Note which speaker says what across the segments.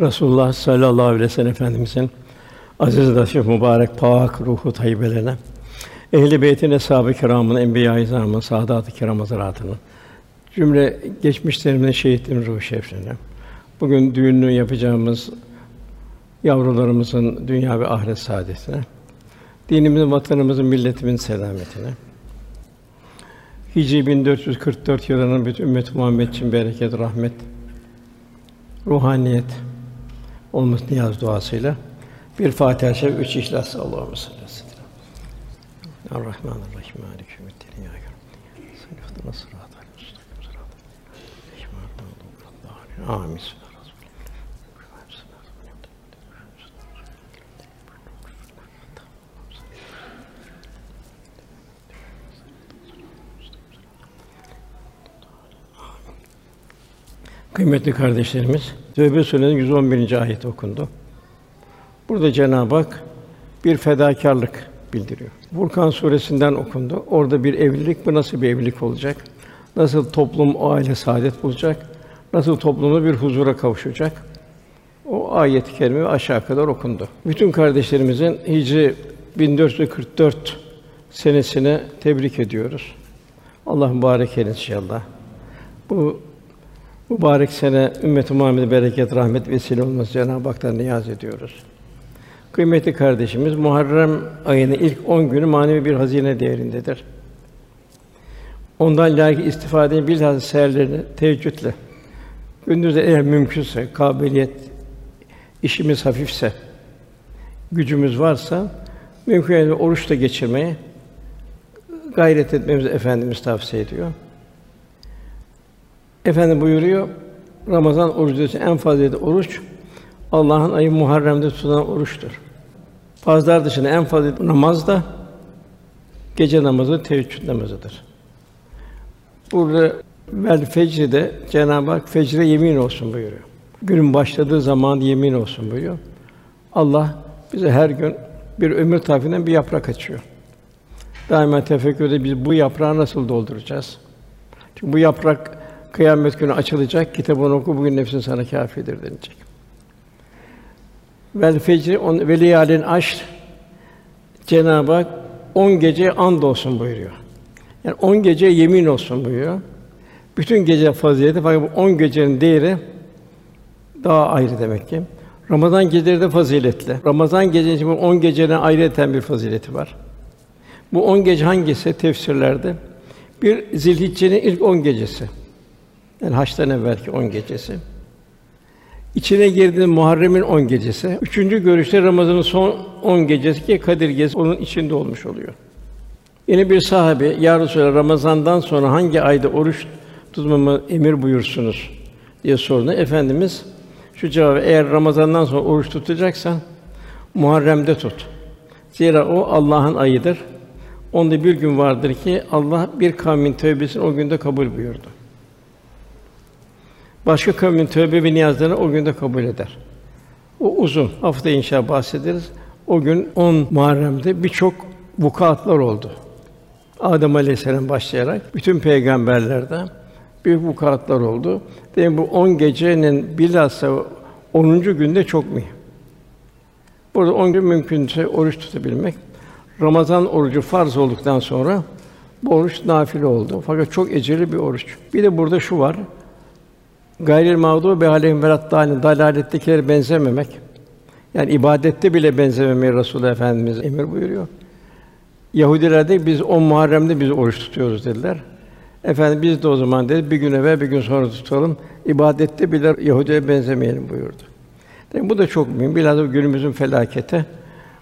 Speaker 1: Resulullah sallallahu aleyhi ve sellem Efendimizin aziz şerif mübarek pak ruhu tayyibelerine, ehli beytin eshab-ı kiramın, enbiya-i izamın, saadat-ı kiram hazretlerinin, cümle geçmişlerimizin şehitlerin ruhu şeriflerine, bugün düğününü yapacağımız yavrularımızın dünya ve ahiret saadetine, dinimizin, vatanımızın, milletimizin selametine, Hicri 1444 yılının bütün ümmet Muhammed için bereket, rahmet, ruhaniyet olması niyaz duasıyla bir Fatiha-i Şerif, üç İhlas Allahümme salli aleyhi ve sellem. Errahmanirrahim. Maliki yevmiddin. Na'budu ve iyyâke nestaîn. Amin. Kıymetli kardeşlerimiz, Tevbe Sûresinin 111. ayet okundu. Burada Cenab-ı Hak bir fedakarlık bildiriyor. Furkan suresinden okundu. Orada bir evlilik, bu nasıl bir evlilik olacak? Nasıl toplum, o aile saadet bulacak? Nasıl toplumda bir huzura kavuşacak? O ayet-i kerime aşağı kadar okundu. Bütün kardeşlerimizin Hicri 1444 senesine tebrik ediyoruz. Allah mübarek eylesin inşallah. Bu mübarek sene ümmet-i Muhammed'e bereket, rahmet vesile olması Cenab-ı Hak'tan niyaz ediyoruz. Kıymetli kardeşimiz Muharrem ayının ilk 10 günü manevi bir hazine değerindedir. Ondan layık istifadeyi bilhassa seherlerini teheccüdle gündüzde eğer mümkünse kabiliyet işimiz hafifse gücümüz varsa mümkün oruç da geçirmeye gayret etmemizi efendimiz tavsiye ediyor. Efendim buyuruyor, Ramazan orucu en faziletli oruç Allah'ın ayı Muharrem'de tutulan oruçtur. Farzlar dışında en faziletli namaz da gece namazı, teheccüd namazıdır. Burada vel fecride Cenab-ı Hak fecre yemin olsun buyuruyor. Günün başladığı zaman yemin olsun buyuruyor. Allah bize her gün bir ömür tarifinden bir yaprak açıyor. Daima tefekkürde biz bu yaprağı nasıl dolduracağız? Çünkü bu yaprak kıyamet günü açılacak, kitabını oku bugün nefsin sana kâfidir denilecek. Vel fecri on veliyalin aşr Cenab-ı Hak on gece and olsun buyuruyor. Yani on gece yemin olsun buyuruyor. Bütün gece fazileti fakat bu on gecenin değeri daha ayrı demek ki. Ramazan geceleri de faziletli. Ramazan gecesi bu on gecenin ayrıyeten bir fazileti var. Bu on gece hangisi tefsirlerde? Bir Zilhicce'nin ilk on gecesi. Yani haçtan evvelki on gecesi. İçine girdiğinde Muharrem'in on gecesi. Üçüncü görüşte Ramazan'ın son on gecesi ki Kadir Gecesi onun içinde olmuş oluyor. Yine bir sahabe, Ya Resulallah, Ramazan'dan sonra hangi ayda oruç tutmamı emir buyursunuz diye sordu. Efendimiz şu cevabı, eğer Ramazan'dan sonra oruç tutacaksan Muharrem'de tut. Zira o Allah'ın ayıdır. Onda bir gün vardır ki Allah bir kavmin tövbesini o günde kabul buyurdu. Başka kavmin tövbe ve niyazlarını o günde kabul eder. O uzun. Hafta inşa bahsederiz. O gün 10 Muharrem'de birçok vukuatlar oldu. Adem Aleyhisselam başlayarak bütün peygamberlerde büyük vukuatlar oldu. Demek bu 10 gecenin bilhassa 10. günde çok mühim. Burada 10 gün mümkünse oruç tutabilmek. Ramazan orucu farz olduktan sonra bu oruç nafile oldu. Fakat çok eceli bir oruç. Bir de burada şu var. Gayril mağdû be aleyhim veladdâlin dalalettekilere benzememek. Yani ibadette bile benzememeyi Resulullah Efendimiz emir buyuruyor. Yahudiler de biz o Muharrem'de biz oruç tutuyoruz dediler. Efendim biz de o zaman dedi bir gün evvel bir gün sonra tutalım. İbadette bile Yahudiye benzemeyelim buyurdu. Yani bu da çok mühim. Bilhassa günümüzün felakete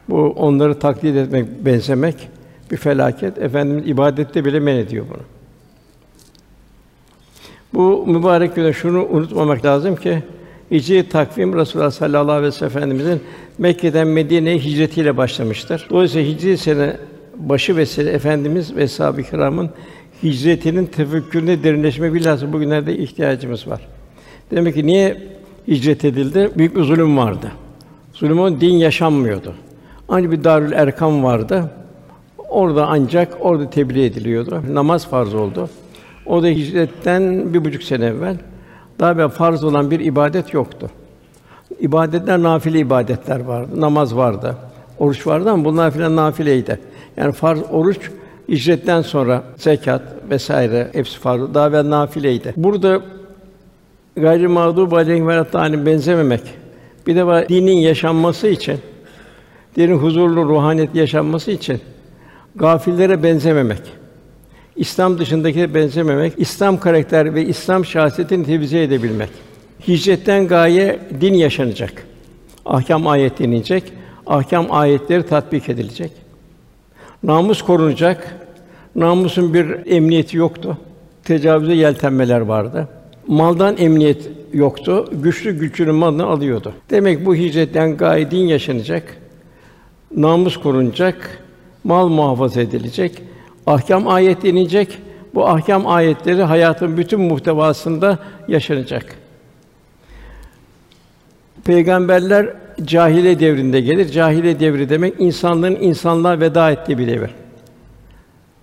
Speaker 1: bu onları taklit etmek, benzemek bir felaket. Efendimiz ibadette bile men ediyor bunu. Bu mübarek günde şunu unutmamak lazım ki Hicri takvim Resulullah sallallahu aleyhi ve sellem Efendimizin Mekke'den Medine'ye hicretiyle başlamıştır. Dolayısıyla Hicri sene başı vesile Efendimiz ve sahabe kiramın hicretinin tefekkürüne derinleşme bilhassa bugünlerde ihtiyacımız var. Demek ki niye hicret edildi? Büyük bir zulüm vardı. Zulüm o din yaşanmıyordu. Ancak bir Darül Erkam vardı. Orada ancak orada tebliğ ediliyordu. Namaz farz oldu. O da hicretten bir buçuk sene evvel. Daha bir farz olan bir ibadet yoktu. İbadetler nafile ibadetler vardı. Namaz vardı. Oruç vardı ama bunlar filan nafileydi. Yani farz oruç hicretten sonra zekat vesaire hepsi farz. Daha evvel nafileydi. Burada gayri mağdub aleyhim ve hani benzememek. Bir de var dinin yaşanması için, dinin huzurlu ruhaniyet yaşanması için gafillere benzememek. İslam dışındakilere benzememek, İslam karakter ve İslam şahsiyetini tevzi edebilmek. Hicretten gaye din yaşanacak. Ahkam ayet dinleyecek, ahkam ayetleri tatbik edilecek. Namus korunacak. Namusun bir emniyeti yoktu. Tecavüze yeltenmeler vardı. Maldan emniyet yoktu. Güçlü güçlünün malını alıyordu. Demek bu hicretten gaye din yaşanacak. Namus korunacak. Mal muhafaza edilecek. Ahkam ayet inecek. Bu ahkam ayetleri hayatın bütün muhtevasında yaşanacak. Peygamberler cahile devrinde gelir. Cahile devri demek insanlığın insanlığa veda ettiği bir devir.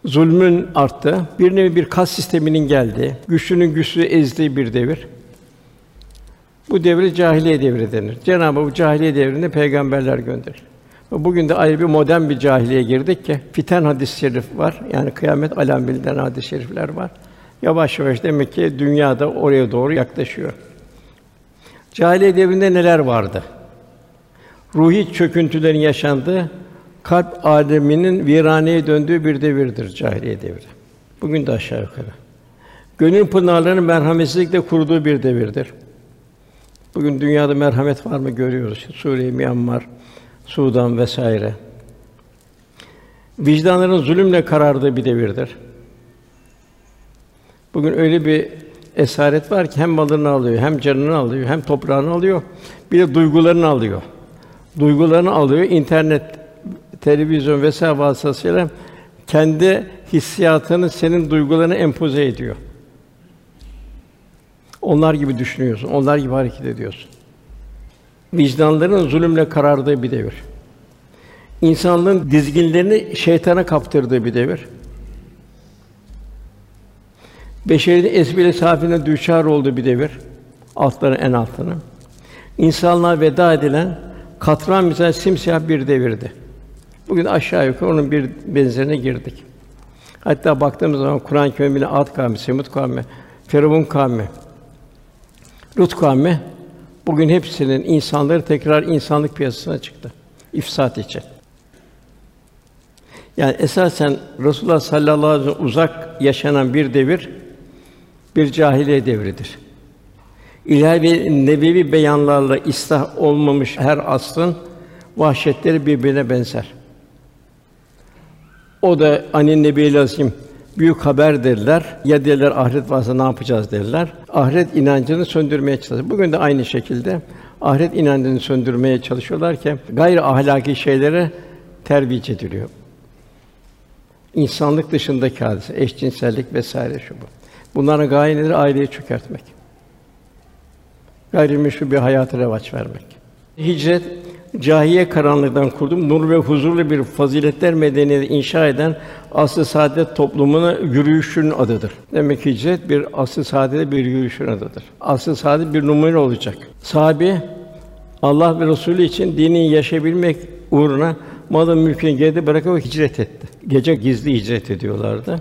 Speaker 1: Zulmün arttı. Bir nevi bir kas sisteminin geldiği, güçlünün güçlüyü ezdiği bir devir. Bu devre cahiliye devri denir. Cenab-ı Hak cahiliye devrinde peygamberler gönderir. Bugün de ayrı bir modern bir cahiliye girdik ki fiten hadis-i şerif var. Yani kıyamet alam bildiren hadis-i şerifler var. Yavaş yavaş demek ki dünyada oraya doğru yaklaşıyor. Cahiliye devrinde neler vardı? Ruhi çöküntülerin yaşandığı, kalp aleminin viraneye döndüğü bir devirdir cahiliye devri. Bugün de aşağı yukarı. Gönül pınarlarının merhametsizlikle kuruduğu bir devirdir. Bugün dünyada merhamet var mı görüyoruz. Suriye, Myanmar, Sudan vesaire. Vicdanların zulümle karardığı bir devirdir. Bugün öyle bir esaret var ki hem malını alıyor, hem canını alıyor, hem toprağını alıyor, bir de duygularını alıyor. Duygularını alıyor, internet, televizyon vesaire vasıtasıyla kendi hissiyatını senin duygularını empoze ediyor. Onlar gibi düşünüyorsun, onlar gibi hareket ediyorsun. Vicdanların zulümle karardığı bir devir. İnsanlığın dizginlerini şeytana kaptırdığı bir devir. Beşerinin esbile safine düşar olduğu bir devir. Altları en altını. İnsanlığa veda edilen katran misal simsiyah bir devirdi. Bugün aşağı yukarı onun bir benzerine girdik. Hatta baktığımız zaman Kur'an-ı Kerim'de Ad kavmi, Semud kavmi, Firavun kavmi, Lut kavmi bugün hepsinin insanları tekrar insanlık piyasasına çıktı. İfsat için. Yani esasen Resulullah sallallahu aleyhi ve sellem uzak yaşanan bir devir bir cahiliye devridir. İlahi nebevi beyanlarla ıslah olmamış her asrın vahşetleri birbirine benzer. O da anin nebi lazım büyük haber derler. Ya derler ahiret varsa ne yapacağız derler. Ahiret inancını söndürmeye çalışıyor. Bugün de aynı şekilde ahiret inancını söndürmeye çalışıyorlar ki gayri ahlaki şeylere terbiye ediliyor. İnsanlık dışındaki hadise, eşcinsellik vesaire şu bu. Bunların gayeleri aileyi çökertmek. Gayrimeşru bir hayatı revaç vermek. Hicret cahiye karanlıktan kurdum, nur ve huzurlu bir faziletler medeniyeti inşa eden asr-ı saadet toplumuna yürüyüşün adıdır. Demek ki hicret bir asr-ı saadet bir yürüyüşün adıdır. Asr-ı saadet bir numune olacak. Sahabe Allah ve Resulü için dini yaşayabilmek uğruna malın mülkünü geride bırakıp hicret etti. Gece gizli hicret ediyorlardı.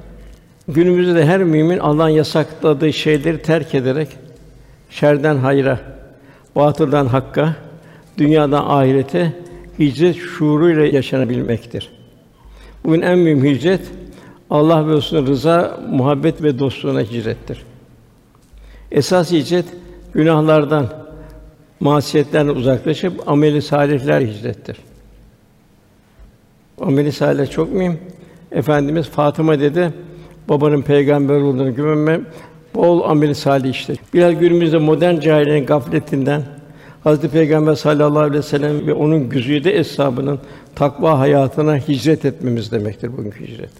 Speaker 1: Günümüzde de her mümin Allah'ın yasakladığı şeyleri terk ederek şerden hayra, batıldan hakka, dünyadan ahirete hicret şuuruyla yaşanabilmektir. Bugün en mühim hicret Allah ve Resulü'nün rıza, muhabbet ve dostluğuna hicrettir. Esas hicret günahlardan, masiyetlerden uzaklaşıp ameli salihler hicrettir. Ameli salih çok mühim. Efendimiz Fatıma dedi, babanın peygamber olduğunu güvenme, bol ameli salih işte. Biraz günümüzde modern cahiliyenin gafletinden Hazreti Peygamber sallallahu aleyhi ve sellem ve onun güzide eshabının takva hayatına hicret etmemiz demektir bugünkü hicret.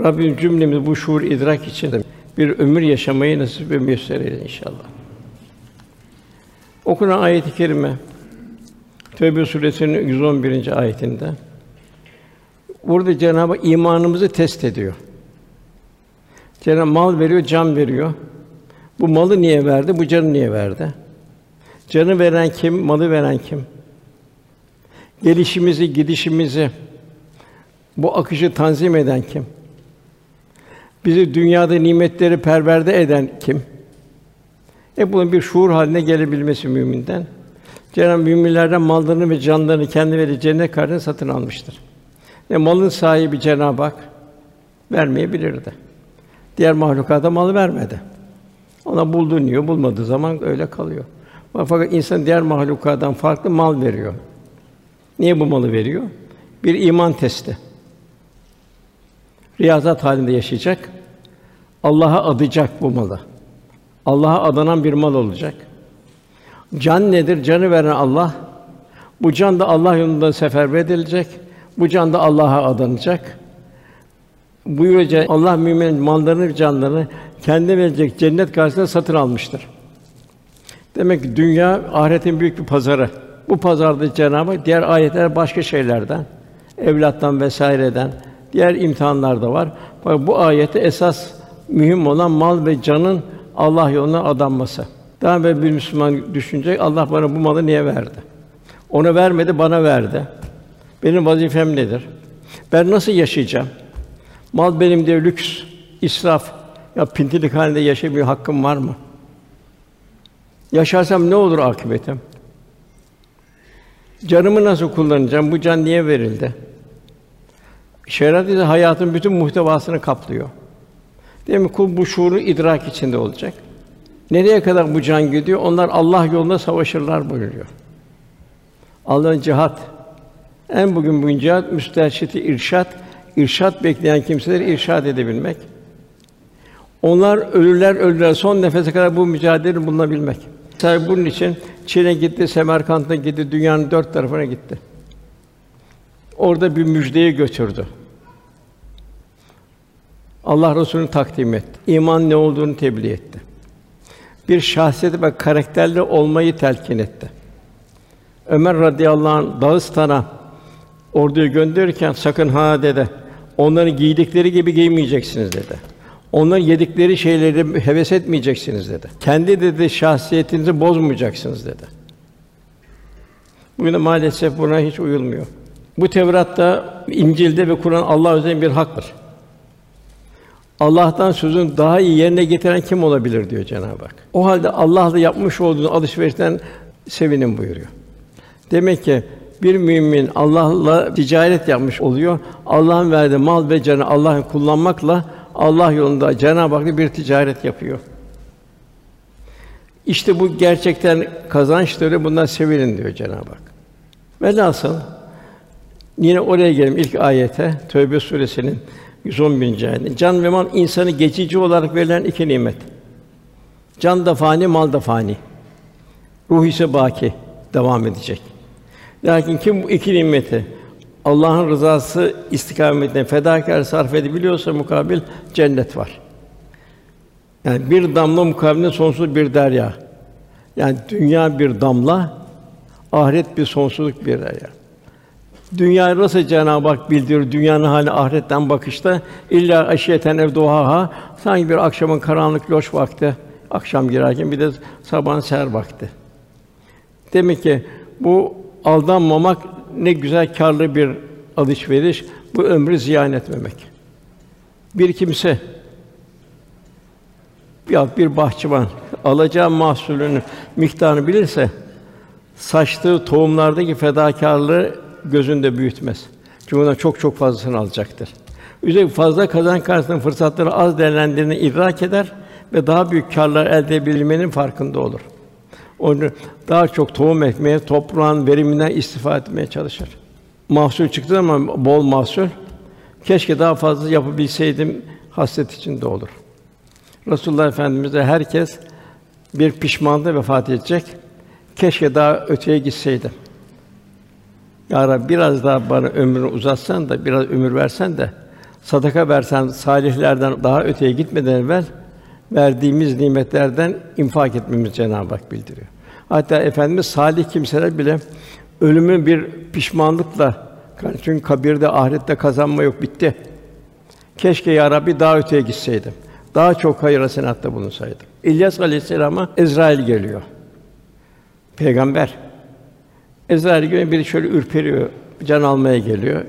Speaker 1: Rabbim cümlemiz bu şuur idrak içinde bir ömür yaşamayı nasip ve müyesser eyle inşallah. Okunan ayet-i kerime Tevbe suresinin 111. ayetinde burada Cenab-ı Hak imanımızı test ediyor. Cenab-ı mal veriyor, can veriyor. Bu malı niye verdi? Bu canı niye verdi? Canı veren kim, malı veren kim? Gelişimizi, gidişimizi, bu akışı tanzim eden kim? Bizi dünyada nimetleri perverde eden kim? E bunun bir şuur haline gelebilmesi müminden. Cenab-ı müminlerden mallarını ve canlarını kendi verdiği cennet karşılığında satın almıştır. E malın sahibi Cenab-ı Hak vermeyebilirdi. Diğer mahlukata malı vermedi. Ona bulduğunu yiyor, bulmadığı zaman öyle kalıyor. Fakat insan diğer mahlukattan farklı mal veriyor. Niye bu malı veriyor? Bir iman testi. Riyazat halinde yaşayacak. Allah'a adayacak bu malı. Allah'a adanan bir mal olacak. Can nedir? Canı veren Allah. Bu can da Allah yolunda seferber edilecek. Bu can da Allah'a adanacak. Buyuracak Allah mümin mallarını, canlarını kendi verecek cennet karşısında satın almıştır. Demek ki dünya ahiretin büyük bir pazarı. Bu pazarda Cenab-ı Hak diğer ayetler başka şeylerden, evlattan vesaireden, diğer imtihanlar da var. Bu ayette esas mühim olan mal ve canın Allah yoluna adanması. Daha evvel bir Müslüman düşünecek, Allah bana bu malı niye verdi? Ona vermedi, bana verdi. Benim vazifem nedir? Ben nasıl yaşayacağım? Mal benim diye lüks, israf, ya pintilik halinde yaşamıyor hakkım var mı? Yaşarsam ne olur akıbetim? Canımı nasıl kullanacağım? Bu can niye verildi? Şeriat ise hayatın bütün muhtevasını kaplıyor. Değil mi? Kul bu şuuru idrak içinde olacak. Nereye kadar bu can gidiyor? Onlar Allah yolunda savaşırlar buyuruyor. Allah'ın cihat. En bugün bu cihat müsterşiti irşat, irşat bekleyen kimseleri irşad edebilmek. Onlar ölürler ölürler son nefese kadar bu mücadele bulunabilmek. Tabi bunun için Çin'e gitti, Semerkant'a gitti, dünyanın dört tarafına gitti. Orada bir müjdeyi götürdü. Allah Resulü'nü takdim etti. İman ne olduğunu tebliğ etti. Bir şahsiyeti ve karakterli olmayı telkin etti. Ömer radıyallahu anh Dağıstan'a orduyu gönderirken sakın ha dedi. Onların giydikleri gibi giymeyeceksiniz dedi. Onların yedikleri şeyleri heves etmeyeceksiniz dedi. Kendi dedi şahsiyetinizi bozmayacaksınız dedi. Bugün de maalesef buna hiç uyulmuyor. Bu Tevrat'ta, İncil'de ve Kur'an Allah özel bir haktır. Allah'tan sözün daha iyi yerine getiren kim olabilir diyor Cenab-ı Hak. O halde Allah'la yapmış olduğun alışverişten sevinin buyuruyor. Demek ki bir mümin Allah'la ticaret yapmış oluyor. Allah'ın verdiği mal ve canı Allah'ın kullanmakla Allah yolunda Cenab-ı Hak'la bir ticaret yapıyor. İşte bu gerçekten kazançları bundan sevinin diyor Cenab-ı Hak. Velhasıl yine oraya gelelim ilk ayete Tövbe suresinin 111. ayeti. Can ve mal insanı geçici olarak verilen iki nimet. Can da fani, mal da fani. Ruh ise baki, devam edecek. Lakin kim bu iki nimeti Allah'ın rızası istikametine fedakar sarf edebiliyorsa mukabil cennet var. Yani bir damla mukabilinde sonsuz bir derya. Yani dünya bir damla, ahiret bir sonsuzluk bir derya. Dünya nasıl Cenab-ı Hak bildiriyor dünyanın hali ahiretten bakışta illa aşiyeten ev duhaha sanki bir akşamın karanlık loş vakti akşam girerken bir de sabahın ser vakti. Demek ki bu aldanmamak ne güzel karlı bir alışveriş, bu ömrü ziyan etmemek. Bir kimse ya bir bahçıvan alacağı mahsulünün miktarını bilirse saçtığı tohumlardaki fedakarlığı gözünde büyütmez. Çünkü ondan çok çok fazlasını alacaktır. Üzerine fazla kazan karşısında fırsatları az değerlendirdiğini idrak eder ve daha büyük karlar elde edebilmenin farkında olur. Onu daha çok tohum ekmeye, toprağın veriminden istifade etmeye çalışır. Mahsul çıktı ama bol mahsul. Keşke daha fazla yapabilseydim hasret içinde olur. Resulullah Efendimiz'e herkes bir pişmanlığı vefat edecek. Keşke daha öteye gitseydim. Ya Rabbi biraz daha bana ömrünü uzatsan da biraz ömür versen de sadaka versen salihlerden daha öteye gitmeden evvel verdiğimiz nimetlerden infak etmemiz Cenab-ı Hak bildiriyor. Hatta efendimiz salih kimseler bile ölümün bir pişmanlıkla çünkü kabirde ahirette kazanma yok bitti. Keşke ya Rabbi daha öteye gitseydim. Daha çok hayır hasenatta bulunsaydım. İlyas Aleyhisselam'a Ezrail geliyor. Peygamber. Ezrail gibi biri şöyle ürperiyor, can almaya geliyor.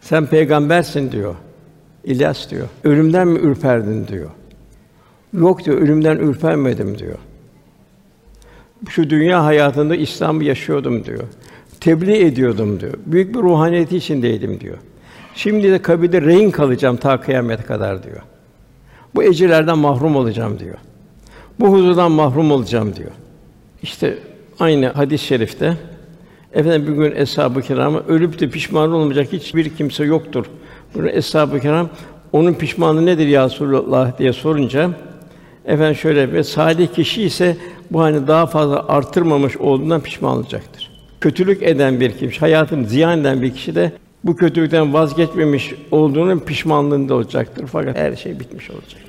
Speaker 1: Sen peygambersin diyor. İlyas diyor. Ölümden mi ürperdin diyor. Yok diyor, ölümden ürpermedim diyor. Şu dünya hayatında İslam'ı yaşıyordum diyor. Tebliğ ediyordum diyor. Büyük bir ruhaniyeti içindeydim diyor. Şimdi de kabirde rehin kalacağım ta kıyamete kadar diyor. Bu ecirlerden mahrum olacağım diyor. Bu huzurdan mahrum olacağım diyor. İşte aynı hadis-i şerifte efendim bir gün eshab-ı kirama ölüp de pişman olmayacak hiçbir kimse yoktur. Bunu eshab-ı kiram onun pişmanlığı nedir ya Resulullah diye sorunca efendim şöyle ve salih kişi ise bu hani daha fazla artırmamış olduğundan pişman olacaktır. Kötülük eden bir kimse, hayatını ziyan eden bir kişi de bu kötülükten vazgeçmemiş olduğunun pişmanlığında olacaktır. Fakat her şey bitmiş olacak.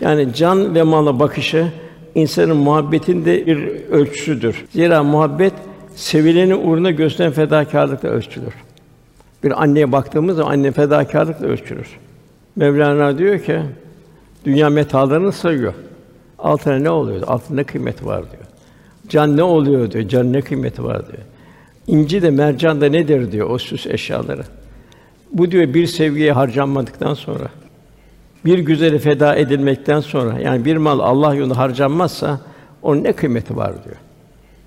Speaker 1: Yani can ve mala bakışı insanın muhabbetinde bir ölçüsüdür. Zira muhabbet sevilenin uğruna gösteren fedakârlıkla ölçülür. Bir anneye baktığımız zaman anne fedakârlıkla ölçülür. Mevlana diyor ki dünya metalarını sayıyor. Altına ne oluyor? Altında ne kıymeti var diyor. Can ne oluyor diyor. Can ne kıymeti var diyor. İnci de mercan da nedir diyor o süs eşyaları. Bu diyor bir sevgiye harcanmadıktan sonra bir güzeli feda edilmekten sonra yani bir mal Allah yolunda harcanmazsa onun ne kıymeti var diyor.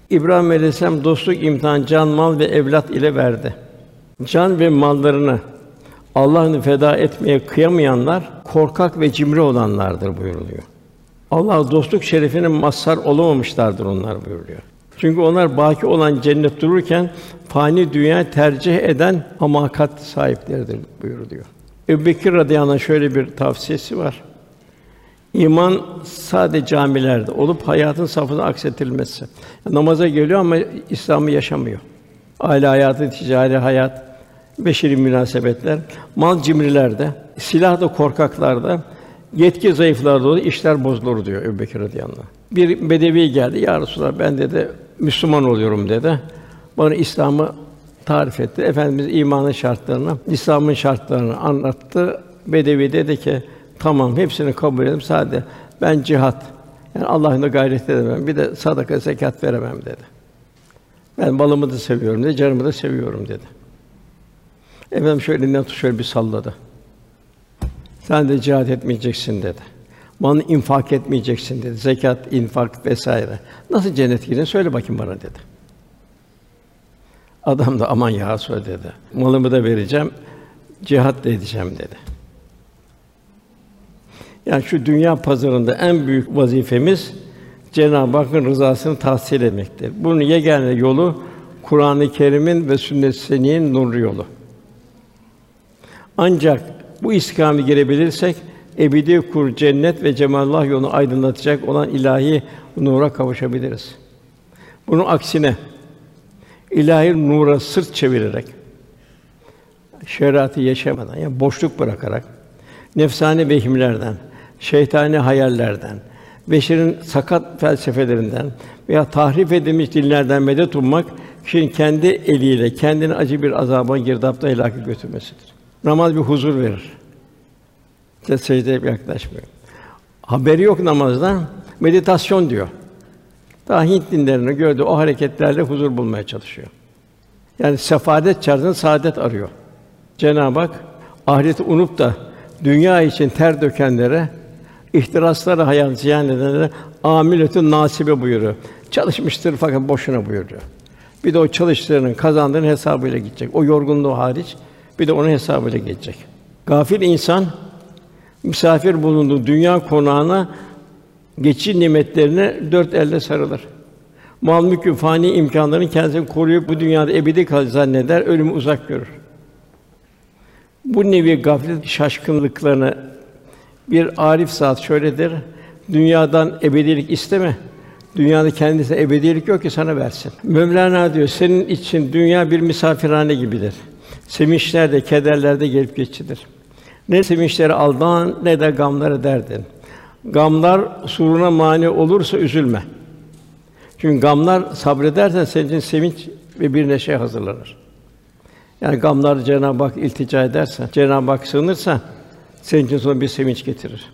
Speaker 1: İbrahim Aleyhisselam dostluk imtihan can, mal ve evlat ile verdi. Can ve mallarını Allah'ını feda etmeye kıyamayanlar korkak ve cimri olanlardır buyuruluyor. Allah dostluk şerefine mazhar olamamışlardır onlar buyuruyor. Çünkü onlar baki olan cennet dururken fani dünya tercih eden hamakat sahipleridir buyuruluyor. Ebu Bekir radıyallahu anh şöyle bir tavsiyesi var. İman sadece camilerde olup hayatın safına aksetilmesi. Namaza geliyor ama İslam'ı yaşamıyor. Aile hayatı, ticari hayat, beşeri münasebetler, mal cimrilerde, silah da korkaklarda, yetki zayıflarda olur, işler bozulur diyor Ebu Bekir radıyallahu anh. Bir bedevi geldi, ya Resulallah ben dedi Müslüman oluyorum dedi. Bana İslam'ı tarif etti. Efendimiz imanın şartlarını, İslam'ın şartlarını anlattı. Bedevi dedi ki, tamam hepsini kabul ettim. Sadece ben cihat, yani Allah'ın da gayret edemem. Bir de sadaka, zekat veremem dedi. Ben balımı da seviyorum dedi, canımı da seviyorum dedi. Efendim şöyle elinden şöyle bir salladı. Sen de cihat etmeyeceksin dedi. Malını infak etmeyeceksin dedi. Zekat, infak vesaire. Nasıl cennet gireceksin? Söyle bakayım bana dedi. Adam da aman ya söyle dedi. Malımı da vereceğim, cihat da edeceğim dedi. Yani şu dünya pazarında en büyük vazifemiz Cenab-ı Hakk'ın rızasını tahsil etmektir. Bunun yegane yolu Kur'an-ı Kerim'in ve sünnet-i seniyyenin nurlu yolu. Ancak bu istikamı girebilirsek ebedi kur cennet ve cemalullah yolunu aydınlatacak olan ilahi nura kavuşabiliriz. Bunun aksine ilahi nura sırt çevirerek şeriatı yaşamadan yani boşluk bırakarak nefsani vehimlerden, şeytani hayallerden, beşerin sakat felsefelerinden veya tahrif edilmiş dinlerden medet ummak kişinin kendi eliyle kendini acı bir azaba girdapta helaka götürmesidir. Namaz bir huzur verir. İşte secdeye yaklaşmıyor. Haberi yok namazdan, meditasyon diyor. Daha Hint dinlerini gördü, o hareketlerle huzur bulmaya çalışıyor. Yani sefadet çağrısında saadet arıyor. Cenab-ı Hak ahireti unup da dünya için ter dökenlere, ihtiraslara hayat ziyan edenlere amiletün nasibe buyuruyor. Çalışmıştır fakat boşuna buyuruyor. Bir de o çalıştığının kazandığının hesabıyla gidecek. O yorgunluğu hariç bir de onun hesabıyla geçecek. Gafil insan misafir bulunduğu dünya konağına geçici nimetlerine dört elle sarılır. Mal mülkü fani imkanlarını kendisini koruyup bu dünyada ebedi kal zanneder, ölümü uzak görür. Bu nevi gaflet şaşkınlıklarını bir arif zat şöyledir. Dünyadan ebedilik isteme. Dünyada kendisine ebedilik yok ki sana versin. Mevlana diyor, senin için dünya bir misafirhane gibidir. Sevinçler de, kederler de gelip geçidir. Ne sevinçleri aldan ne de gamları derdin. Gamlar suruna mani olursa üzülme. Çünkü gamlar sabredersen senin için sevinç ve bir neşe hazırlanır. Yani gamlar Cenab-ı Hak iltica edersen, Cenab-ı Hak sığınırsa senin için sonra bir sevinç getirir.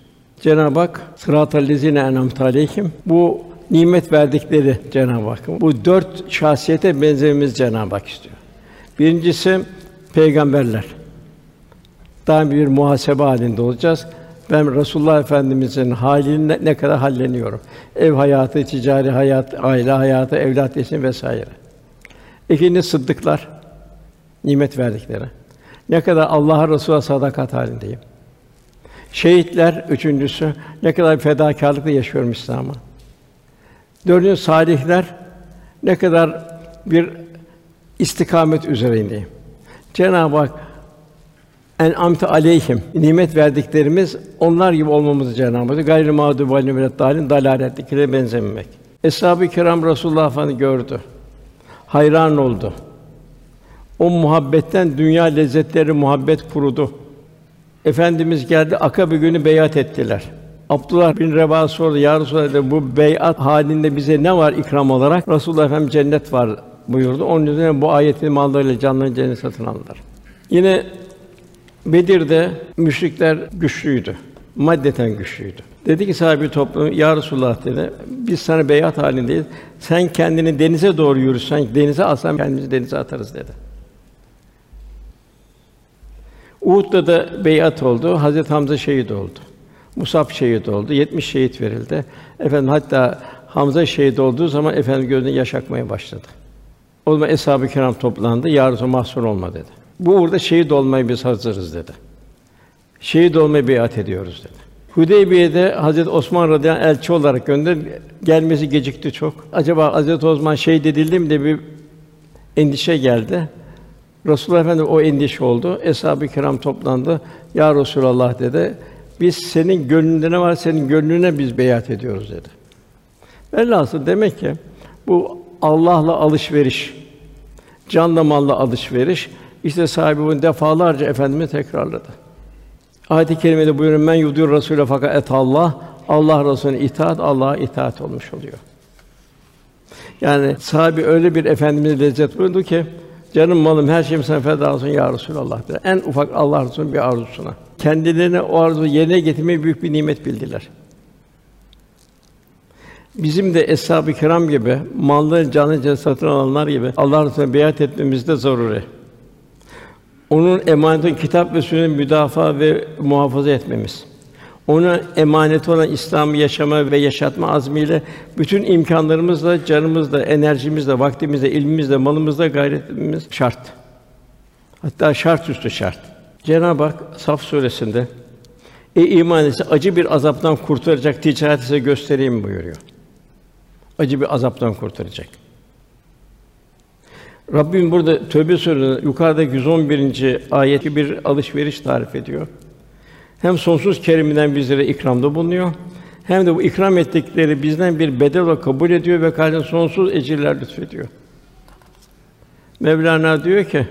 Speaker 1: Cenab-ı Hak sıratal lezine en'amte aleyhim bu nimet verdikleri Cenab-ı Hak. Bu dört şahsiyete benzememiz Cenab-ı Hak istiyor. Birincisi peygamberler. Daim bir muhasebe halinde olacağız. Ben Resulullah Efendimizin haline ne kadar halleniyorum. Ev hayatı, ticari hayat, aile hayatı, evlat yetişim vesaire. İkincisi sıddıklar, nimet verdikleri. Ne kadar Allah'a Resul'a sadakat halindeyim. Şehitler üçüncüsü ne kadar fedakarlıkla yaşıyorum İslam'ı. Dördüncü salihler ne kadar bir istikamet üzerindeyim. Cenab-ı Hak en amte aleyhim nimet verdiklerimiz onlar gibi olmamızı Cenab-ı Hak gayrı mağdubi aleyhim dalin dalaletlikine benzememek. Eshab-ı kiram Resulullah Efendimiz gördü. Hayran oldu. O muhabbetten dünya lezzetleri muhabbet kurudu. Efendimiz geldi, Akabe günü beyat ettiler. Abdullah bin Reva sordu, Ya Resulallah bu beyat halinde bize ne var ikram olarak? Resulullah Efendimiz cennet var buyurdu. Onun üzerine bu ayetin mallarıyla canlarını satın aldılar. Yine Bedir'de müşrikler güçlüydü. Maddeten güçlüydü. Dedi ki sahibi toplum, Ya Resulullah dedi, biz sana beyat halindeyiz. Sen kendini denize doğru yürüsen, denize alsan kendimizi denize atarız dedi. Uhud'da da beyat oldu. Hazret Hamza şehit oldu. Musab şehit oldu. 70 şehit verildi. Efendim hatta Hamza şehit olduğu zaman efendim gözüne yaş akmaya başladı. O zaman eshab-ı kiram toplandı. Ya Resulallah mahsur olma dedi. Bu uğurda şehit olmayı biz hazırız dedi. Şehit olmayı beyat ediyoruz dedi. Hudeybiye'de Hazret Osman radıyallahu anh elçi olarak gönder gelmesi gecikti çok. Acaba Hazret Osman şehit edildi mi diye bir endişe geldi. Resulullah Efendimiz o endişe oldu. Eshab-ı kiram toplandı. Ya Resulallah dedi. Biz senin gönlünde ne var senin gönlüne biz beyat ediyoruz dedi. Velhasıl demek ki bu Allah'la alışveriş, canla malla alışveriş işte sahibi bunu defalarca efendime tekrarladı. Ayet-i kerimede buyuruyor men yudur Rasûle fakat et Allah Allah Resulüne itaat Allah'a itaat olmuş oluyor. Yani sahibi öyle bir efendimize lezzet buyurdu ki canım malım her şeyim sana feda olsun ya Resulallah dedi. En ufak Allah Resulü'nün bir arzusuna. Kendilerine o arzu yerine getirmeyi büyük bir nimet bildiler. Bizim de eshab-ı kiram gibi malları canı satın alanlar gibi Allah Resulüne beyat etmemiz de zaruri. Onun emanetini kitap ve sünnet müdafaa ve muhafaza etmemiz. Ona emanet olan İslam'ı yaşama ve yaşatma azmiyle bütün imkanlarımızla, canımızla, enerjimizle, vaktimizle, ilmimizle, malımızla gayretimiz şart. Hatta şart üstü şart. Cenab-ı Hak Saf suresinde Ey iman etse acı bir azaptan kurtaracak ticaret size göstereyim buyuruyor. Acı bir azaptan kurtaracak. Rabbim burada Tövbe suresinde yukarıda 111. ayeti bir alışveriş tarif ediyor. Hem sonsuz keriminden bizlere ikramda bulunuyor. Hem de bu ikram ettikleri bizden bir bedel olarak kabul ediyor ve karşılığında sonsuz ecirler lütfediyor. Mevlana diyor ki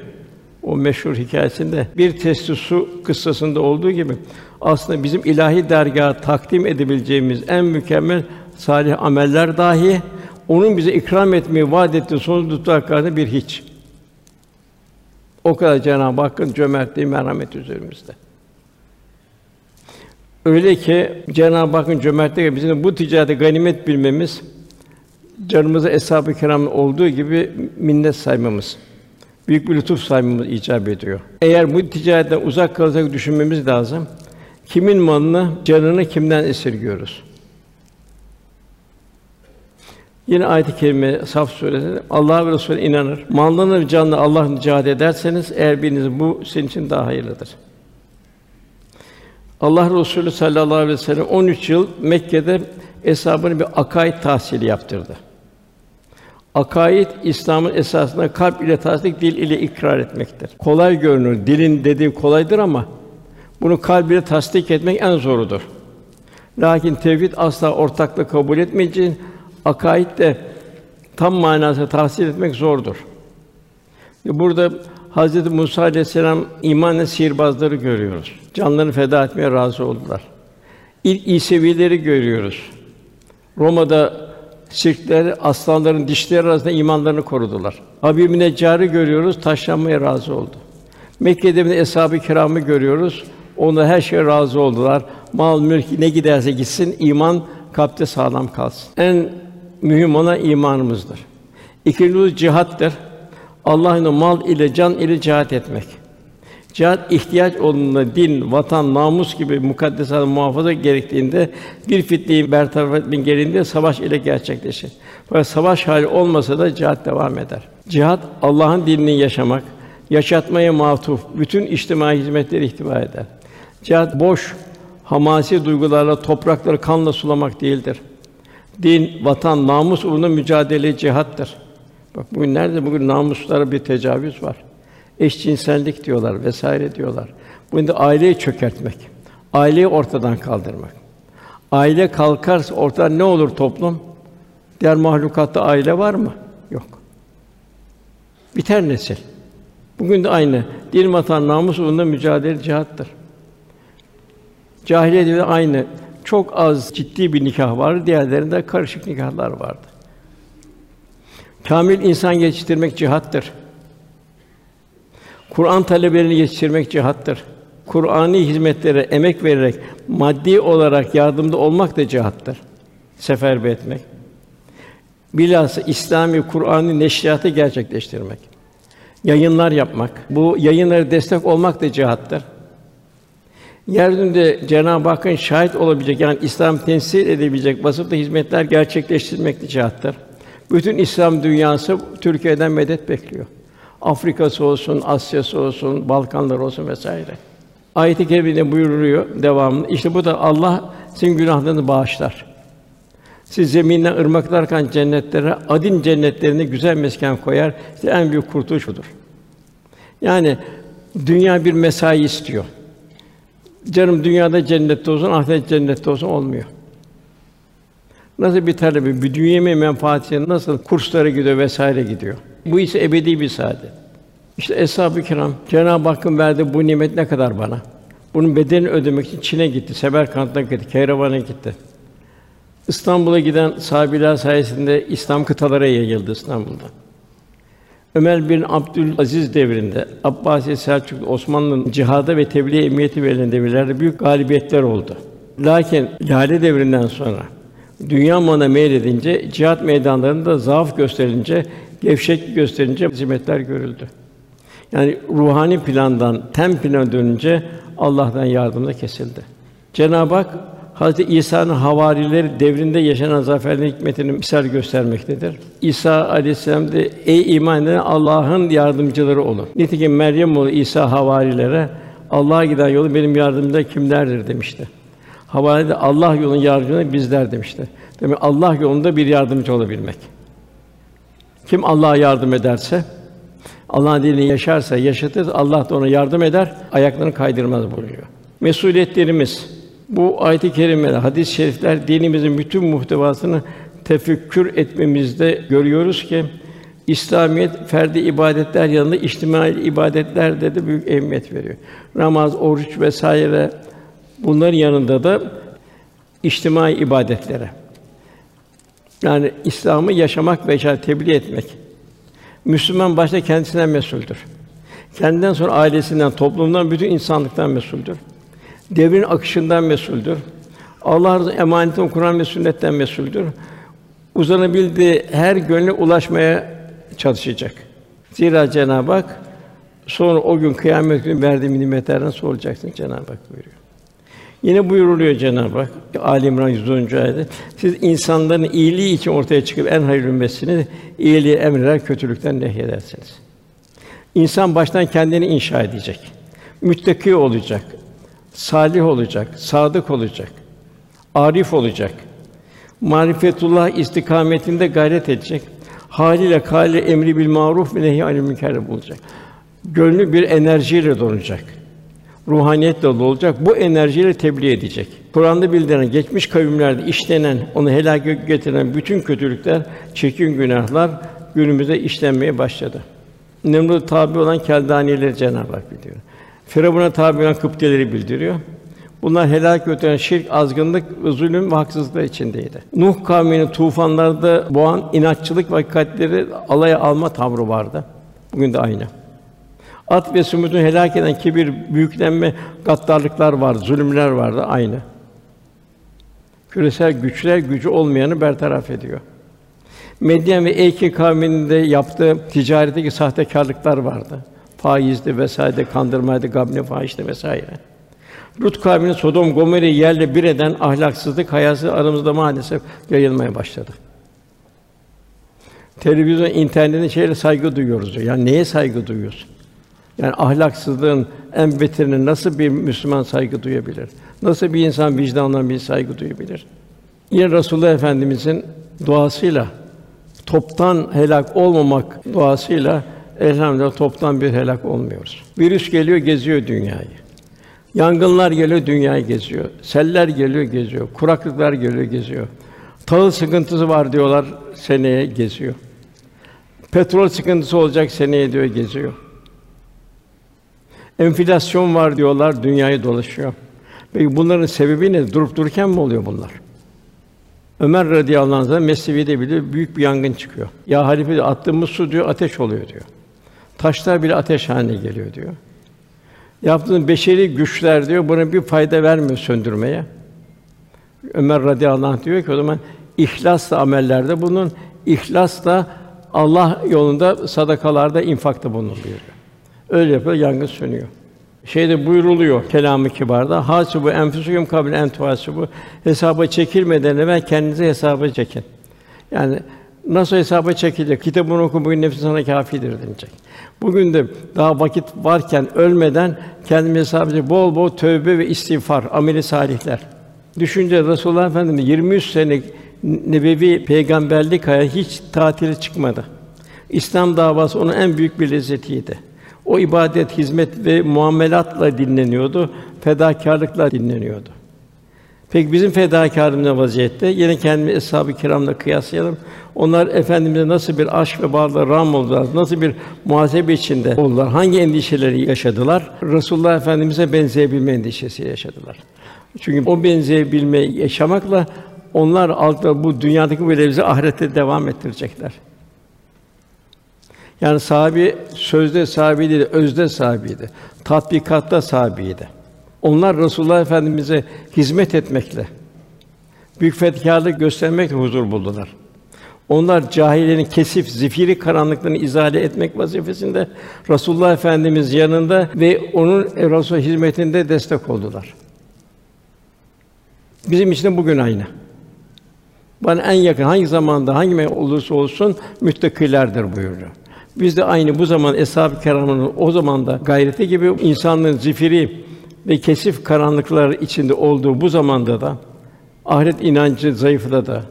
Speaker 1: o meşhur hikayesinde bir testi su kıssasında olduğu gibi aslında bizim ilahi dergaha takdim edebileceğimiz en mükemmel salih ameller dahi onun bize ikram etmeyi vaad ettiği sonsuz tutaklarında bir hiç. O kadar Cenab-ı Hakk'ın cömertliği, merhameti üzerimizde. Öyle ki Cenab-ı Hakk'ın cömertliği bizim bu ticarete ganimet bilmemiz, canımıza eshab-ı kiram olduğu gibi minnet saymamız, büyük bir lütuf saymamız icap ediyor. Eğer bu ticaretten uzak kalacak düşünmemiz lazım. Kimin malını, canını kimden esirgiyoruz? Yine ayet-i kerime Saf suresinde Allah ve Resulüne inanır. Malını ve canını Allah cihad ederseniz eğer biriniz bu senin için daha hayırlıdır. Allah Resulü sallallahu aleyhi ve sellem 13 yıl Mekke'de eshabını bir akaid tahsili yaptırdı. Akaid İslam'ın esasında kalp ile tasdik, dil ile ikrar etmektir. Kolay görünür. Dilin dediği kolaydır ama bunu kalb ile tasdik etmek en zorudur. Lakin tevhid asla ortakla kabul etmeyeceğin akaid de tam manasıyla tahsil etmek zordur. Burada Hz. Musa aleyhisselam imanla sihirbazları görüyoruz. Canlarını feda etmeye razı oldular. İlk İsevileri görüyoruz. Roma'da sirkler aslanların dişleri arasında imanlarını korudular. Habib-i Neccar'ı görüyoruz, taşlanmaya razı oldu. Mekke'de bir eshab-ı kiramı görüyoruz. Onlar her şeye razı oldular. mal, mülk ne giderse gitsin iman kalpte sağlam kalsın. En mühim olan imanımızdır. İkincisi cihattır. Allah'ın mal ile can ile cihat etmek. Cihat ihtiyaç olduğunda din, vatan, namus gibi mukaddesatı muhafaza gerektiğinde bir fitneyi bertaraf etmek gerektiğinde savaş ile gerçekleşir. Fakat savaş hali olmasa da cihat devam eder. Cihat Allah'ın dinini yaşamak, yaşatmaya matuf bütün içtimai hizmetleri ihtiva eder. Cihat boş, hamasi duygularla toprakları kanla sulamak değildir. Din, vatan, namus uğruna mücadele cihattır. Bak bugün nerede bugün namuslara bir tecavüz var. Eşcinsellik diyorlar vesaire diyorlar. Bunu da aileyi çökertmek. Aileyi ortadan kaldırmak. Aile kalkarsa ortadan ne olur toplum? Diğer mahlukatta aile var mı? Yok. Biter nesil. Bugün de aynı. Din, vatan, namus uğruna mücadele cihattır. Cahiliyede de aynı. Çok az ciddi bir nikah var, diğerlerinde karışık nikahlar vardı. Kamil insan yetiştirmek cihattır. Kur'an talebelerini yetiştirmek cihattır. Kur'ani hizmetlere emek vererek maddi olarak yardımda olmak da cihattır. Seferber etmek. Bilhassa İslami Kur'an'ı neşriyatı gerçekleştirmek. Yayınlar yapmak. Bu yayınlara destek olmak da cihattır. Yeryüzünde Cenab-ı Hakk'ın şahit olabilecek yani İslam temsil edebilecek vasıfta hizmetler gerçekleştirmek de cihattır. Bütün İslam dünyası Türkiye'den medet bekliyor. Afrika'sı olsun, Asya'sı olsun, Balkanlar olsun vesaire. Ayet-i kerimede buyuruluyor devamlı. İşte bu da Allah sizin günahlarınızı bağışlar. Siz zeminden ırmaklar kan cennetlere, adin cennetlerine güzel mesken koyar. İşte en büyük kurtuluş budur. Yani dünya bir mesai istiyor. Canım dünyada cennette olsun, ahiret cennette olsun olmuyor. Nasıl bir talebe bir dünya menfaati nasıl kurslara gidiyor vesaire gidiyor. Bu ise ebedi bir saadet. İşte eshab-ı kiram Cenab-ı Hakk'ın verdiği bu nimet ne kadar bana? Bunun bedelini ödemek için Çin'e gitti, Semerkant'a gitti, Keyravan'a gitti. İstanbul'a giden sahabiler sayesinde İslam kıtalara yayıldı İstanbul'da. Ömer bin Abdülaziz devrinde Abbasi Selçuklu Osmanlı'nın cihada ve tebliğ emniyeti verilen devirlerde büyük galibiyetler oldu. Lakin Lale devrinden sonra dünya malına meyledince cihat meydanlarında zaaf gösterilince, gevşek gösterince hizmetler görüldü. Yani ruhani plandan tem plana dönünce Allah'tan yardım da kesildi. Cenab-ı Hak Hazreti İsa'nın havarileri devrinde yaşanan zaferlerin hikmetini misal göstermektedir. İsa aleyhisselam de ey iman eden Allah'ın yardımcıları olun. Nitekim Meryem oğlu İsa havarilere Allah'a giden yolu benim yardımcımda kimlerdir demişti. Havari de Allah yolunun yardımcıları bizler demişti. Demek Allah yolunda bir yardımcı olabilmek. Kim Allah'a yardım ederse, Allah'ın dinini yaşarsa, yaşatır, Allah da ona yardım eder, ayaklarını kaydırmaz buyuruyor. Mesuliyetlerimiz bu ayet-i kerimeler, hadis-i şerifler dinimizin bütün muhtevasını tefekkür etmemizde görüyoruz ki İslamiyet ferdi ibadetler yanında içtimai ibadetlerde de büyük ehemmiyet veriyor. Namaz, oruç vesaire bunların yanında da içtimai ibadetlere. Yani İslam'ı yaşamak ve tebliğ etmek. Müslüman başta kendisinden mesuldür. Kendinden sonra ailesinden, toplumdan, bütün insanlıktan mesuldür. Devrin akışından mesuldür. Allah'ın emaneti Kur'an ve sünnetten mesuldür. Uzanabildiği her gönle ulaşmaya çalışacak. Zira Cenab-ı Hak sonra o gün kıyamet günü verdiği nimetlerden soracaksın Cenab-ı Hak buyuruyor. Yine buyuruluyor Cenab-ı Hak Ali İmran 110. ayette. Siz insanların iyiliği için ortaya çıkıp en hayırlı ümmetsiniz. İyiliği emreder, kötülükten nehyedersiniz. İnsan baştan kendini inşa edecek. Müttaki olacak. Salih olacak, sadık olacak. Arif olacak. Marifetullah istikametinde gayret edecek. Haliyle kâle emri bil maruf ve nehy anil münker bulacak. Gönlü bir enerjiyle dolacak ruhaniyet dolu olacak. Bu enerjiyle tebliğ edecek. Kur'an'da bildirilen geçmiş kavimlerde işlenen, onu helak getiren bütün kötülükler, çirkin günahlar günümüzde işlenmeye başladı. Nemrut tabi olan Keldanileri Cenab-ı Hak bildiriyor. Firavun'a tabi olan Kıpteleri bildiriyor. Bunlar helak götüren şirk, azgınlık ve zulüm ve haksızlık içindeydi. Nuh kavmini tufanlarda boğan inatçılık ve kalpleri alaya alma tavrı vardı. Bugün de aynı. At ve Sumud'u helak eden kibir, büyüklenme, gaddarlıklar vardı, zulümler vardı aynı. Küresel güçler gücü olmayanı bertaraf ediyor. Medyen ve Eyki kavminin de yaptığı ticaretteki sahtekarlıklar vardı. Faizdi vesaire, kandırmaydı, gabne fahişti vesaire. Lut kavminin Sodom Gomorra'yı yerle bir eden ahlaksızlık hayası aramızda maalesef yayılmaya başladı. Televizyon, internetin şeyle saygı duyuyoruz diyor. Yani neye saygı duyuyorsun? Yani ahlaksızlığın en beterine nasıl bir Müslüman saygı duyabilir? Nasıl bir insan vicdanla bir saygı duyabilir? Yine Resulullah Efendimizin duasıyla toptan helak olmamak duasıyla elhamdülillah toptan bir helak olmuyoruz. Virüs geliyor, geziyor dünyayı. Yangınlar geliyor, dünyayı geziyor. Seller geliyor, geziyor. Kuraklıklar geliyor, geziyor. Tahıl sıkıntısı var diyorlar, seneye geziyor. Petrol sıkıntısı olacak seneye diyor, geziyor. Enflasyon var diyorlar, dünyayı dolaşıyor. Peki bunların sebebi ne? Durup dururken mi oluyor bunlar? Ömer radıyallahu anh Mesnevi'de bile büyük bir yangın çıkıyor. Ya halife attığımız su diyor ateş oluyor diyor. Taşlar bile ateş haline geliyor diyor. Yaptığın beşeri güçler diyor buna bir fayda vermiyor söndürmeye. Ömer radıyallahu anh diyor ki o zaman ihlasla amellerde bunun ihlasla Allah yolunda sadakalarda infakta bulunun buyuruyor. Öyle yapıyor yangın sönüyor. Şeyde buyuruluyor kelamı kibarda hasibu enfusukum kabl en tuhasibu hesaba çekilmeden evvel kendinizi hesaba çekin. Yani nasıl hesaba çekilecek? Kitabını oku bugün nefsin sana kâfidir denilecek. Bugün de daha vakit varken ölmeden kendimizi hesaba çek. Bol bol tövbe ve istiğfar, ameli salihler. Düşünce Resulullah Efendimiz 23 sene nebevi peygamberlik hayatı hiç tatili çıkmadı. İslam davası onun en büyük bir lezzetiydi. O ibadet, hizmet ve muamelatla dinleniyordu, fedakarlıkla dinleniyordu. Peki bizim fedakârımız ne vaziyette? Yine kendimi eshab-ı kiramla kıyaslayalım. Onlar efendimize nasıl bir aşk ve bağla ram oldular? Nasıl bir muhasebe içinde oldular? Hangi endişeleri yaşadılar? Resulullah Efendimize benzeyebilme endişesi yaşadılar. Çünkü o benzeyebilme yaşamakla onlar altta bu dünyadaki bu bizi ahirette devam ettirecekler. Yani sahibi sözde sahibi değil, özde sahibiydi. Tatbikatta sahibiydi. Onlar Resulullah Efendimize hizmet etmekle, büyük fedakarlık göstermekle huzur buldular. Onlar cahillerin kesif, zifiri karanlıklarını izale etmek vazifesinde Resulullah Efendimiz yanında ve onun Resul hizmetinde destek oldular. Bizim için de bugün aynı. Bana en yakın hangi zamanda hangi olursa olsun müttakilerdir buyuruyor. Biz de aynı bu zaman eshab-ı o zaman da gayreti gibi insanlığın zifiri ve kesif karanlıklar içinde olduğu bu zamanda da ahiret inancı zayıfladı da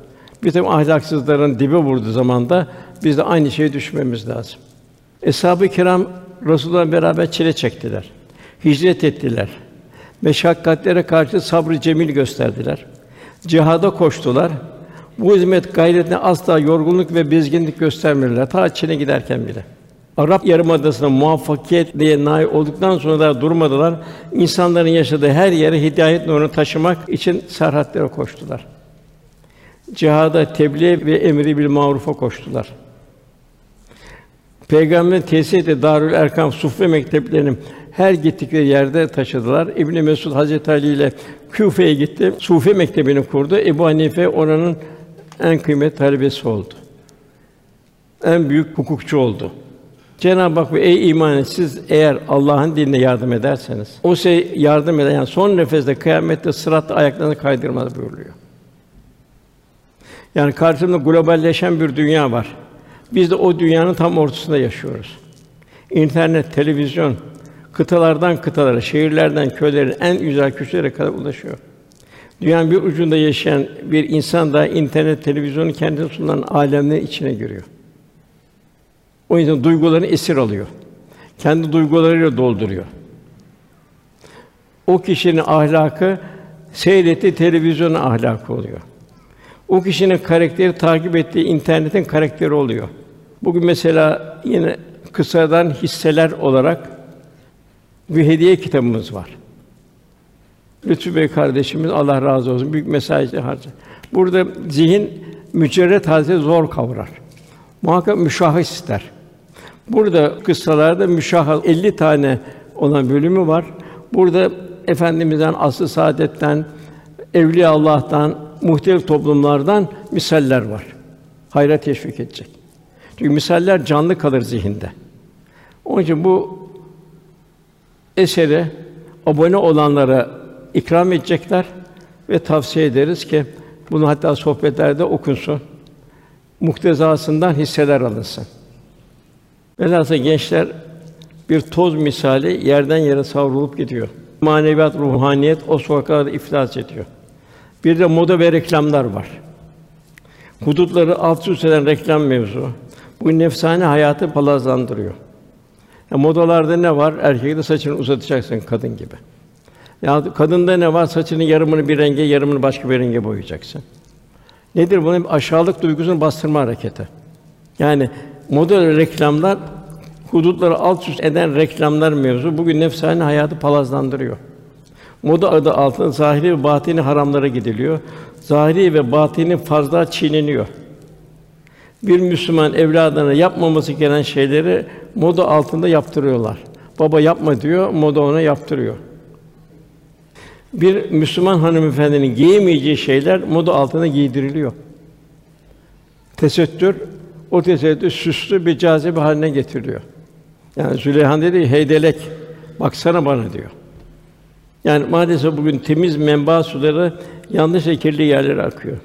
Speaker 1: bir takım ahlaksızların dibe vurduğu zamanda biz de aynı şeye düşmemiz lazım. Eshab-ı kiram Resulullah'la beraber çile çektiler. Hicret ettiler. Meşakkatlere karşı sabrı cemil gösterdiler. Cihada koştular. Bu hizmet gayretine asla yorgunluk ve bezginlik göstermediler ta Çin'e giderken bile. Arap Yarımadası'na muvaffakiyetliye nail olduktan sonra da durmadılar. İnsanların yaşadığı her yere hidayet nurunu taşımak için serhatlere koştular. Cihada, tebliğ ve emri bil marufa koştular. Peygamberin tesis Darül Erkam Suffe mekteplerinin her gittikleri yerde taşıdılar. İbn Mesud Hazreti Ali ile Küfe'ye gitti. Sufi mektebini kurdu. Ebu Hanife oranın en kıymetli talebesi oldu. En büyük hukukçu oldu. Cenab-ı Hak ey iman siz eğer Allah'ın dinine yardım ederseniz, o şey yardım eder. Yani son nefeste kıyamette sırat ayaklarını kaydırmaz buyuruyor. Yani karşımızda globalleşen bir dünya var. Biz de o dünyanın tam ortasında yaşıyoruz. İnternet, televizyon, kıtalardan kıtalara, şehirlerden köylerin en güzel köşelere kadar ulaşıyor. Dünyanın bir ucunda yaşayan bir insan da internet, televizyonun kendisine sunulan alemlerin içine giriyor. O insan duygularını esir alıyor. Kendi duygularıyla dolduruyor. O kişinin ahlakı seyrettiği televizyonun ahlakı oluyor. O kişinin karakteri takip ettiği internetin karakteri oluyor. Bugün mesela yine kısadan hisseler olarak bir hediye kitabımız var. Lütfü Bey kardeşimiz Allah razı olsun büyük mesajı harcı. Burada zihin mücerret halde zor kavrar. Muhakkak müşahhis ister. Burada kıssalarda müşahhas 50 tane olan bölümü var. Burada efendimizden aslı saadetten, evliya Allah'tan, muhtelif toplumlardan misaller var. Hayra teşvik edecek. Çünkü misaller canlı kalır zihinde. Onun için bu eseri abone olanlara ikram edecekler ve tavsiye ederiz ki bunu hatta sohbetlerde okunsun. Muktezasından hisseler alınsın. Velhâsıl gençler bir toz misali yerden yere savrulup gidiyor. Maneviyat, ruhaniyet o sokaklarda iflas ediyor. Bir de moda ve reklamlar var. Hudutları alt üst eden reklam mevzu. Bu nefsane hayatı palazlandırıyor. Ya modalarda ne var? Erkekte saçını uzatacaksın kadın gibi. Ya kadında ne var? Saçını yarımını bir renge, yarımını başka bir renge boyayacaksın. Nedir bunun aşağılık duygusunu bastırma hareketi. Yani moda reklamlar hudutları alt üst eden reklamlar mevzu bugün nefsane hayatı palazlandırıyor. Moda adı altında zahiri ve batini haramlara gidiliyor. Zahiri ve batini fazla çiğneniyor. Bir Müslüman evladına yapmaması gereken şeyleri moda altında yaptırıyorlar. Baba yapma diyor, moda ona yaptırıyor. Bir Müslüman hanımefendinin giyemeyeceği şeyler moda altında giydiriliyor. Tesettür, o tesettür süslü bir cazibe haline getiriliyor. Yani Züleyha dedi heydelek, baksana bana diyor. Yani maalesef bugün temiz menba suları yanlış ve kirli yerlere akıyor.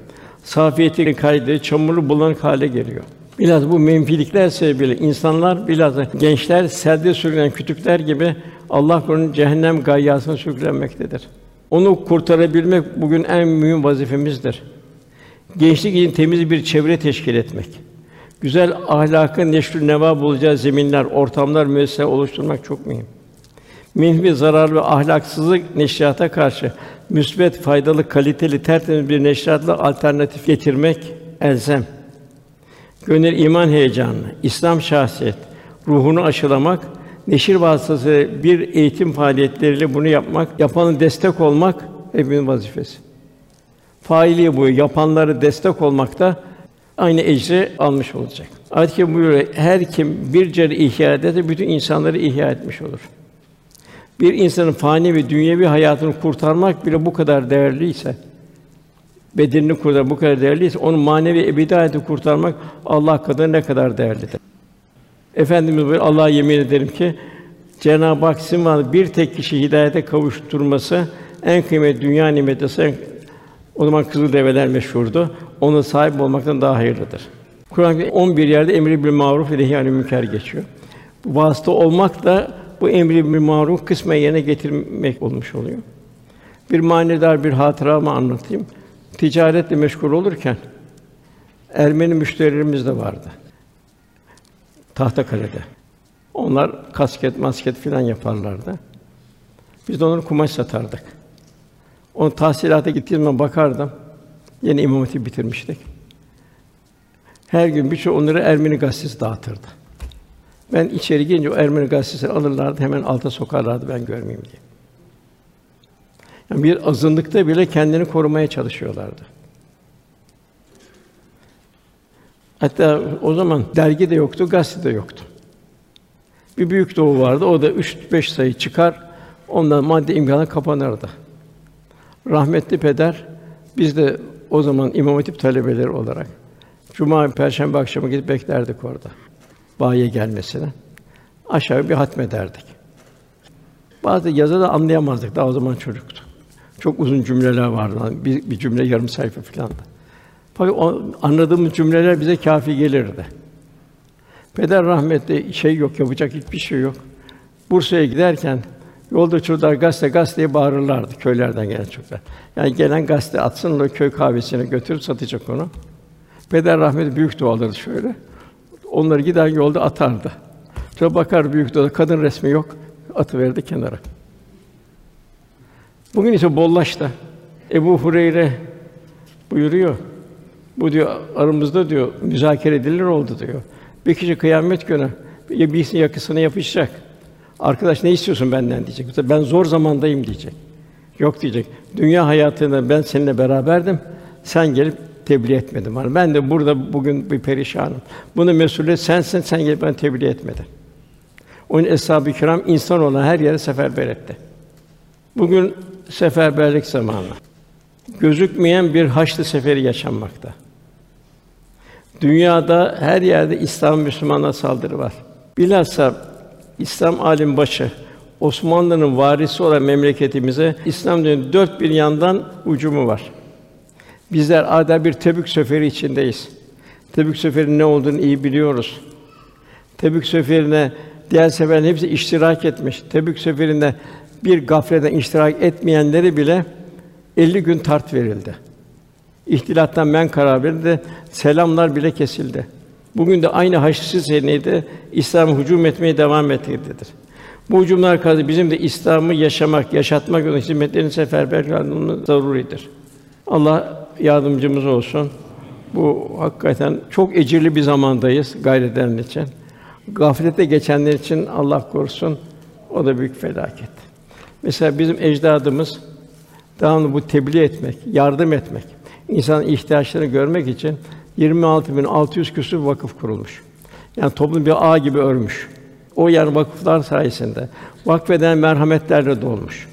Speaker 1: Safiyeti kaydı, çamurlu bulanık hale geliyor. Biraz bu menfilikler sebebiyle insanlar biraz gençler selde sürülen kütükler gibi Allah korusun cehennem gayyasına sürüklenmektedir. Onu kurtarabilmek bugün en mühim vazifemizdir. Gençlik için temiz bir çevre teşkil etmek. Güzel ahlakın neşrü neva bulacağı zeminler, ortamlar, müesseseler oluşturmak çok mühim. Minfi zarar ve ahlaksızlık neşriyata karşı müsbet, faydalı, kaliteli, tertemiz bir neşriyatla alternatif getirmek elzem. Gönül iman heyecanı, İslam şahsiyet, ruhunu aşılamak, neşir vasıtası bir eğitim faaliyetleriyle bunu yapmak, yapanın destek olmak hepimizin vazifesi. Faili bu, yapanları destek olmak da aynı ecri almış olacak. Ayet-i buyuruyor, her kim bir ceri ihya ederse bütün insanları ihya etmiş olur. Bir insanın fani ve dünyevi hayatını kurtarmak bile bu kadar değerliyse, bedenini kurtarmak bu kadar değerliyse, onun manevi ebedi hayatı kurtarmak Allah kadar ne kadar değerlidir. Efendimiz buyuruyor, Allah'a yemin ederim ki Cenab-ı Hak sizin bir tek kişi hidayete kavuşturması en kıymetli dünya nimeti. O zaman kızıl develer meşhurdu. Ona sahip olmaktan daha hayırlıdır. Kur'an 11 yerde emri bil maruf ve nehy münker geçiyor. Bu vasıta olmak da bu emri bil maruf kısmen yerine getirmek olmuş oluyor. Bir manidar bir hatıramı anlatayım. Ticaretle meşgul olurken Ermeni müşterilerimiz de vardı. Tahtakale'de. Onlar kasket, masket filan yaparlardı. Biz de onları kumaş satardık. O tahsilata gittiğim zaman bakardım. Yeni İmam Hatip bitirmiştik. Her gün birçok onları Ermeni gazetesi dağıtırdı. Ben içeri girince o Ermeni gazetesini alırlardı, hemen alta sokarlardı ben görmeyeyim diye. Yani bir azınlıkta bile kendini korumaya çalışıyorlardı. Hatta o zaman dergi de yoktu, gazete de yoktu. Bir büyük doğu vardı. O da üç beş sayı çıkar. Ondan madde imkanı kapanırdı. Rahmetli peder biz de o zaman İmam Hatip talebeleri olarak cuma perşembe akşamı gidip beklerdik orada. Bayiye gelmesine. Aşağı bir hatmederdik. Bazı yazı da anlayamazdık. Daha o zaman çocuktu. Çok uzun cümleler vardı. Bir, bir cümle yarım sayfa filandı. Fakat o, anladığımız cümleler bize kafi gelirdi. Peder rahmetli şey yok, yapacak hiçbir şey yok. Bursa'ya giderken yolda çocuklar gazete gazeteye bağırırlardı köylerden gelen çocuklar. Yani gelen gazete atsın o köy kahvesine götürüp satacak onu. Peder rahmetli büyük duaları şöyle. Onları giden yolda atardı. Sonra bakar büyük dua kadın resmi yok. Atı verdi kenara. Bugün ise bollaştı. Ebu Hureyre buyuruyor. Bu diyor aramızda diyor müzakere edilir oldu diyor. Bir kişi kıyamet günü birisinin yakısına yapışacak. Arkadaş ne istiyorsun benden diyecek. Ben zor zamandayım diyecek. Yok diyecek. Dünya hayatında ben seninle beraberdim. Sen gelip tebliğ etmedin bana. Ben de burada bugün bir perişanım. Bunu mesuliyet sensin, sen gelip ben tebliğ etmedin. Onun eshab-ı kiram insan olan her yere seferber etti. Bugün seferberlik zamanı. gözükmeyen bir haçlı seferi yaşanmakta. Dünyada her yerde İslam Müslümana saldırı var. Bilhassa İslam alim başı Osmanlı'nın varisi olan memleketimize İslam dinin dört bir yandan ucumu var. Bizler adeta bir Tebük seferi içindeyiz. Tebük seferinin ne olduğunu iyi biliyoruz. Tebük seferine diğer seferlerin hepsi iştirak etmiş. Tebük seferinde bir gafleden iştirak etmeyenleri bile 50 gün tart verildi. İhtilattan men karar verildi. Selamlar bile kesildi. Bugün de aynı Haçlı seneyde İslam hücum etmeye devam etmektedir. Bu hücumlar karşı bizim de İslam'ı yaşamak, yaşatmak yolunda hizmetlerini seferber kılmamız zaruridir. Allah yardımcımız olsun. Bu hakikaten çok ecirli bir zamandayız gayret için. Gaflete geçenler için Allah korusun. O da büyük felaket. Mesela bizim ecdadımız devamlı bu tebliğ etmek, yardım etmek, insan ihtiyaçlarını görmek için 26.600 küsur vakıf kurulmuş. Yani toplum bir ağ gibi örmüş. O yer vakıflar sayesinde vakfeden merhametlerle dolmuş.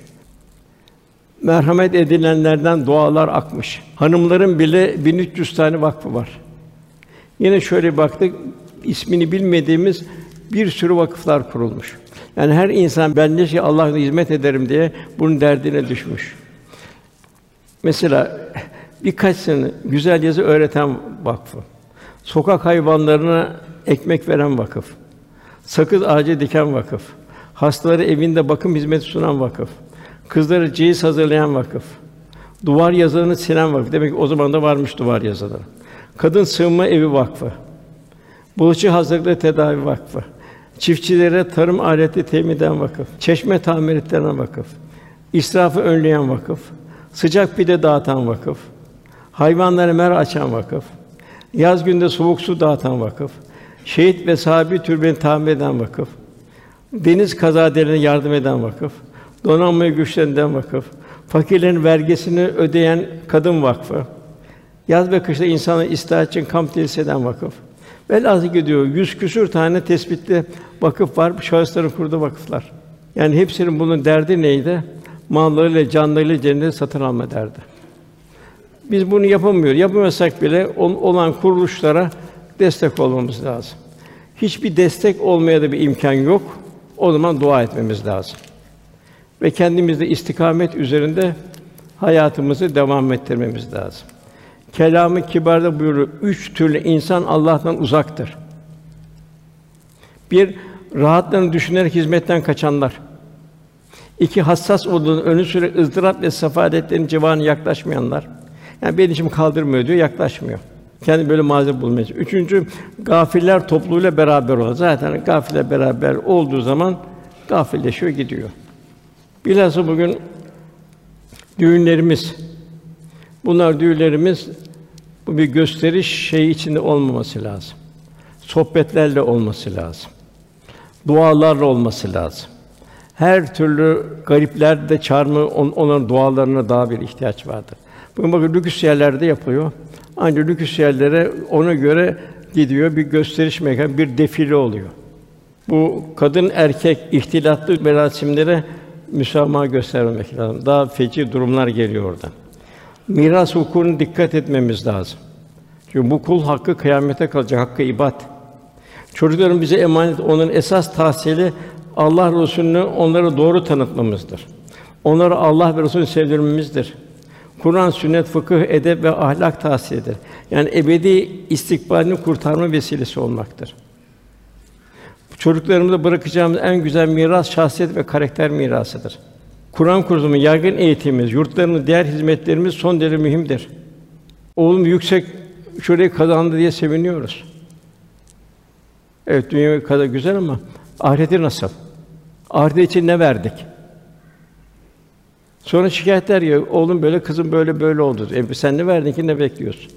Speaker 1: Merhamet edilenlerden dualar akmış. Hanımların bile 1300 tane vakfı var. Yine şöyle baktık, ismini bilmediğimiz bir sürü vakıflar kurulmuş. Yani her insan ben ne şey Allah'a hizmet ederim diye bunun derdine düşmüş. Mesela birkaç sene güzel yazı öğreten vakfı, sokak hayvanlarına ekmek veren vakıf, sakız ağacı diken vakıf, hastaları evinde bakım hizmeti sunan vakıf, kızları ceyiz hazırlayan vakıf, duvar yazılarını silen vakıf. Demek ki o zaman da varmış duvar yazıları. Kadın sığınma evi vakfı, bulaşıcı hazırlıklı tedavi vakfı, çiftçilere tarım aleti temin eden vakıf, çeşme tamir ettiren vakıf, israfı önleyen vakıf, sıcak pide dağıtan vakıf, hayvanlara mer açan vakıf, yaz günde soğuk su dağıtan vakıf, şehit ve sahabi türbeni tamir eden vakıf, deniz kazadelerine yardım eden vakıf, donanmayı güçlendiren vakıf, fakirlerin vergisini ödeyen kadın vakfı, yaz ve kışta insanı istirahat için kamp tesis eden vakıf. Velhâsıl gidiyor yüz küsür tane tespitli vakıf var, şahısların kurduğu vakıflar. Yani hepsinin bunun derdi neydi? Mallarıyla, canlarıyla cenneti satın alma derdi. Biz bunu yapamıyoruz. Yapamıyorsak bile olan kuruluşlara destek olmamız lazım. Hiçbir destek olmaya da bir imkan yok. O zaman dua etmemiz lazım. Ve kendimizde istikamet üzerinde hayatımızı devam ettirmemiz lazım. Kelamı kibarda buyuruyor. Üç türlü insan Allah'tan uzaktır. Bir, rahatlarını düşünerek hizmetten kaçanlar. İki, hassas olduğunu önü süre ızdırap ve sefaletlerin civarına yaklaşmayanlar. Yani benim içim kaldırmıyor diyor, yaklaşmıyor. Kendi böyle malzeme bulmaya Üçüncü, gafiller topluluğuyla beraber olan. Zaten gafiller beraber olduğu zaman gafilleşiyor, gidiyor. Bilhassa bugün düğünlerimiz, bunlar düğünlerimiz bu bir gösteriş şeyi içinde olmaması lazım. Sohbetlerle olması lazım. Dualarla olması lazım. Her türlü garipler de çağırma on, onların dualarına daha bir ihtiyaç vardır. Bugün bakın lüküs yerlerde yapıyor. Ancak lüküs yerlere ona göre gidiyor bir gösteriş mekanı, bir defile oluyor. Bu kadın erkek ihtilatlı merasimlere müsamaha göstermemek lazım. Daha feci durumlar geliyor oradan. Miras hukukuna dikkat etmemiz lazım. Çünkü bu kul hakkı kıyamete kalacak, hakkı ibad. Çocukların bize emanet, onun esas tahsili Allah Resulü'nü onlara doğru tanıtmamızdır. Onları Allah ve Resulü sevdirmemizdir. Kur'an, sünnet, fıkıh, edep ve ahlak tahsilidir. Yani ebedi istikbalini kurtarma vesilesi olmaktır. Çocuklarımıza bırakacağımız en güzel miras şahsiyet ve karakter mirasıdır. Kur'an kursumu, yaygın eğitimimiz, yurtlarımız, diğer hizmetlerimiz son derece mühimdir. Oğlum yüksek şurayı kazandı diye seviniyoruz. Evet, dünya kadar güzel ama ahireti nasıl? Ahiret için ne verdik? Sonra şikayetler ya, oğlum böyle, kızım böyle böyle oldu. E sen ne verdin ki ne bekliyorsun?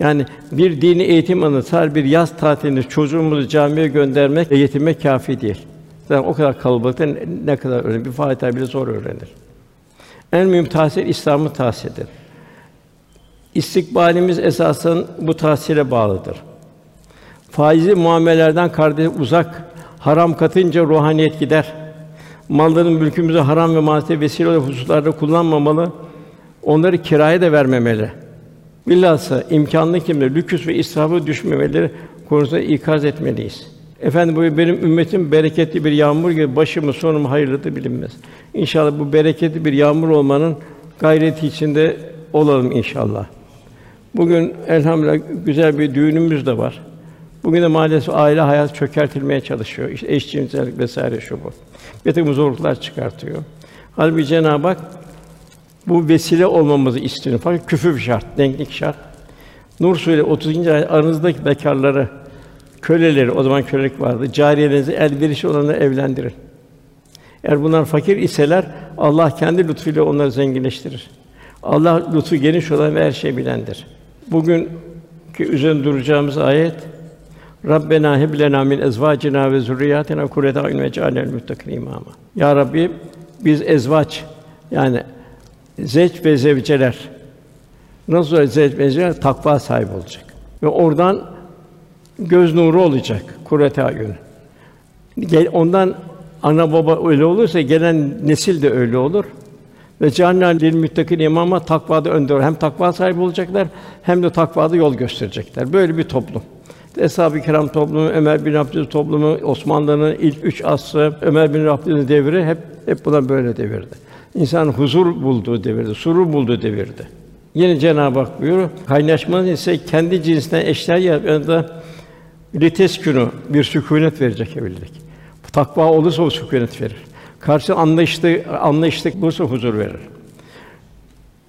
Speaker 1: Yani bir dini eğitim anı, bir yaz tatilinde çocuğumuzu camiye göndermek ve yetinmek kâfi değil. Zaten o kadar kalabalıkta ne kadar öğrenir? Bir Fatiha bile zor öğrenir. En mühim tahsil İslam'ı tahsildir. İstikbalimiz esasen bu tahsile bağlıdır. Faizli muamellerden kardeş uzak, haram katınca ruhaniyet gider. Malların mülkümüzü haram ve madde vesile olan hususlarda kullanmamalı. Onları kiraya da vermemeli. Bilhassa imkanlı kimler lüküs ve israfa düşmemeleri konusunda ikaz etmeliyiz. Efendim bu benim ümmetim bereketli bir yağmur gibi başımı sonumu hayırlıdır bilinmez. İnşallah bu bereketli bir yağmur olmanın gayreti içinde olalım inşallah. Bugün elhamdülillah güzel bir düğünümüz de var. Bugün de maalesef aile hayat çökertilmeye çalışıyor. İşte eşcinsellik vesaire şu bu. Bir takım zorluklar çıkartıyor. Halbuki Cenab-ı Hak bu vesile olmamızı istiyor. Fakat küfür şart, denklik şart. Nur Suresi 30. ayet aranızdaki bekarları, köleleri, o zaman kölelik vardı. Cariyelerinizi elverişli olanları evlendirin. Eğer bunlar fakir iseler Allah kendi lütfuyla onları zenginleştirir. Allah lütfu geniş olan ve her şeyi bilendir. Bugün ki üzerinde duracağımız ayet Rabbena heb lena min ezvacina ve zurriyatina kurrete ayun ve cealnel muttakin imama. Ya Rabbi biz ezvaç yani zevç ve zevceler nasıl zevç ve zevceler takva sahibi olacak. Ve oradan göz nuru olacak kurrete ayun. Ondan ana baba öyle olursa gelen nesil de öyle olur. Ve cehennem lil müttakin imama takvada önder. Hem takva sahibi olacaklar hem de takvada yol gösterecekler. Böyle bir toplum. Eshab-ı Kiram toplumu, Ömer bin Abdülaziz toplumu, Osmanlı'nın ilk üç asrı, Ömer bin Abdülaziz'in devri hep hep buna böyle devirdi. İnsan huzur bulduğu devirdi, surur bulduğu devirdi. Yine Cenab-ı Hak buyuruyor, kaynaşmanın ise kendi cinsinden eşler yaratmanında liteskünü bir sükûnet verecek evlilik. Takva olursa o sükûnet verir. Karşı anlayışlı anlayışlık bulursa huzur verir.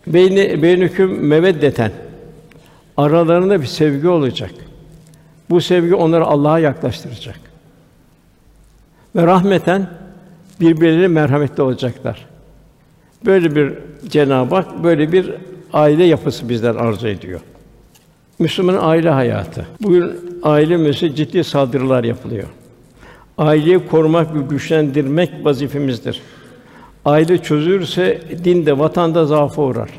Speaker 1: Beyni beynüküm meveddeten aralarında bir sevgi olacak. Bu sevgi onları Allah'a yaklaştıracak. Ve rahmeten birbirlerine merhametli olacaklar. Böyle bir Cenab-ı Hak böyle bir aile yapısı bizden arzu ediyor. Müslümanın aile hayatı. Bugün aile meselesi ciddi saldırılar yapılıyor. Aileyi korumak ve güçlendirmek vazifemizdir. Aile çözülürse dinde, vatanda zaafa uğrar.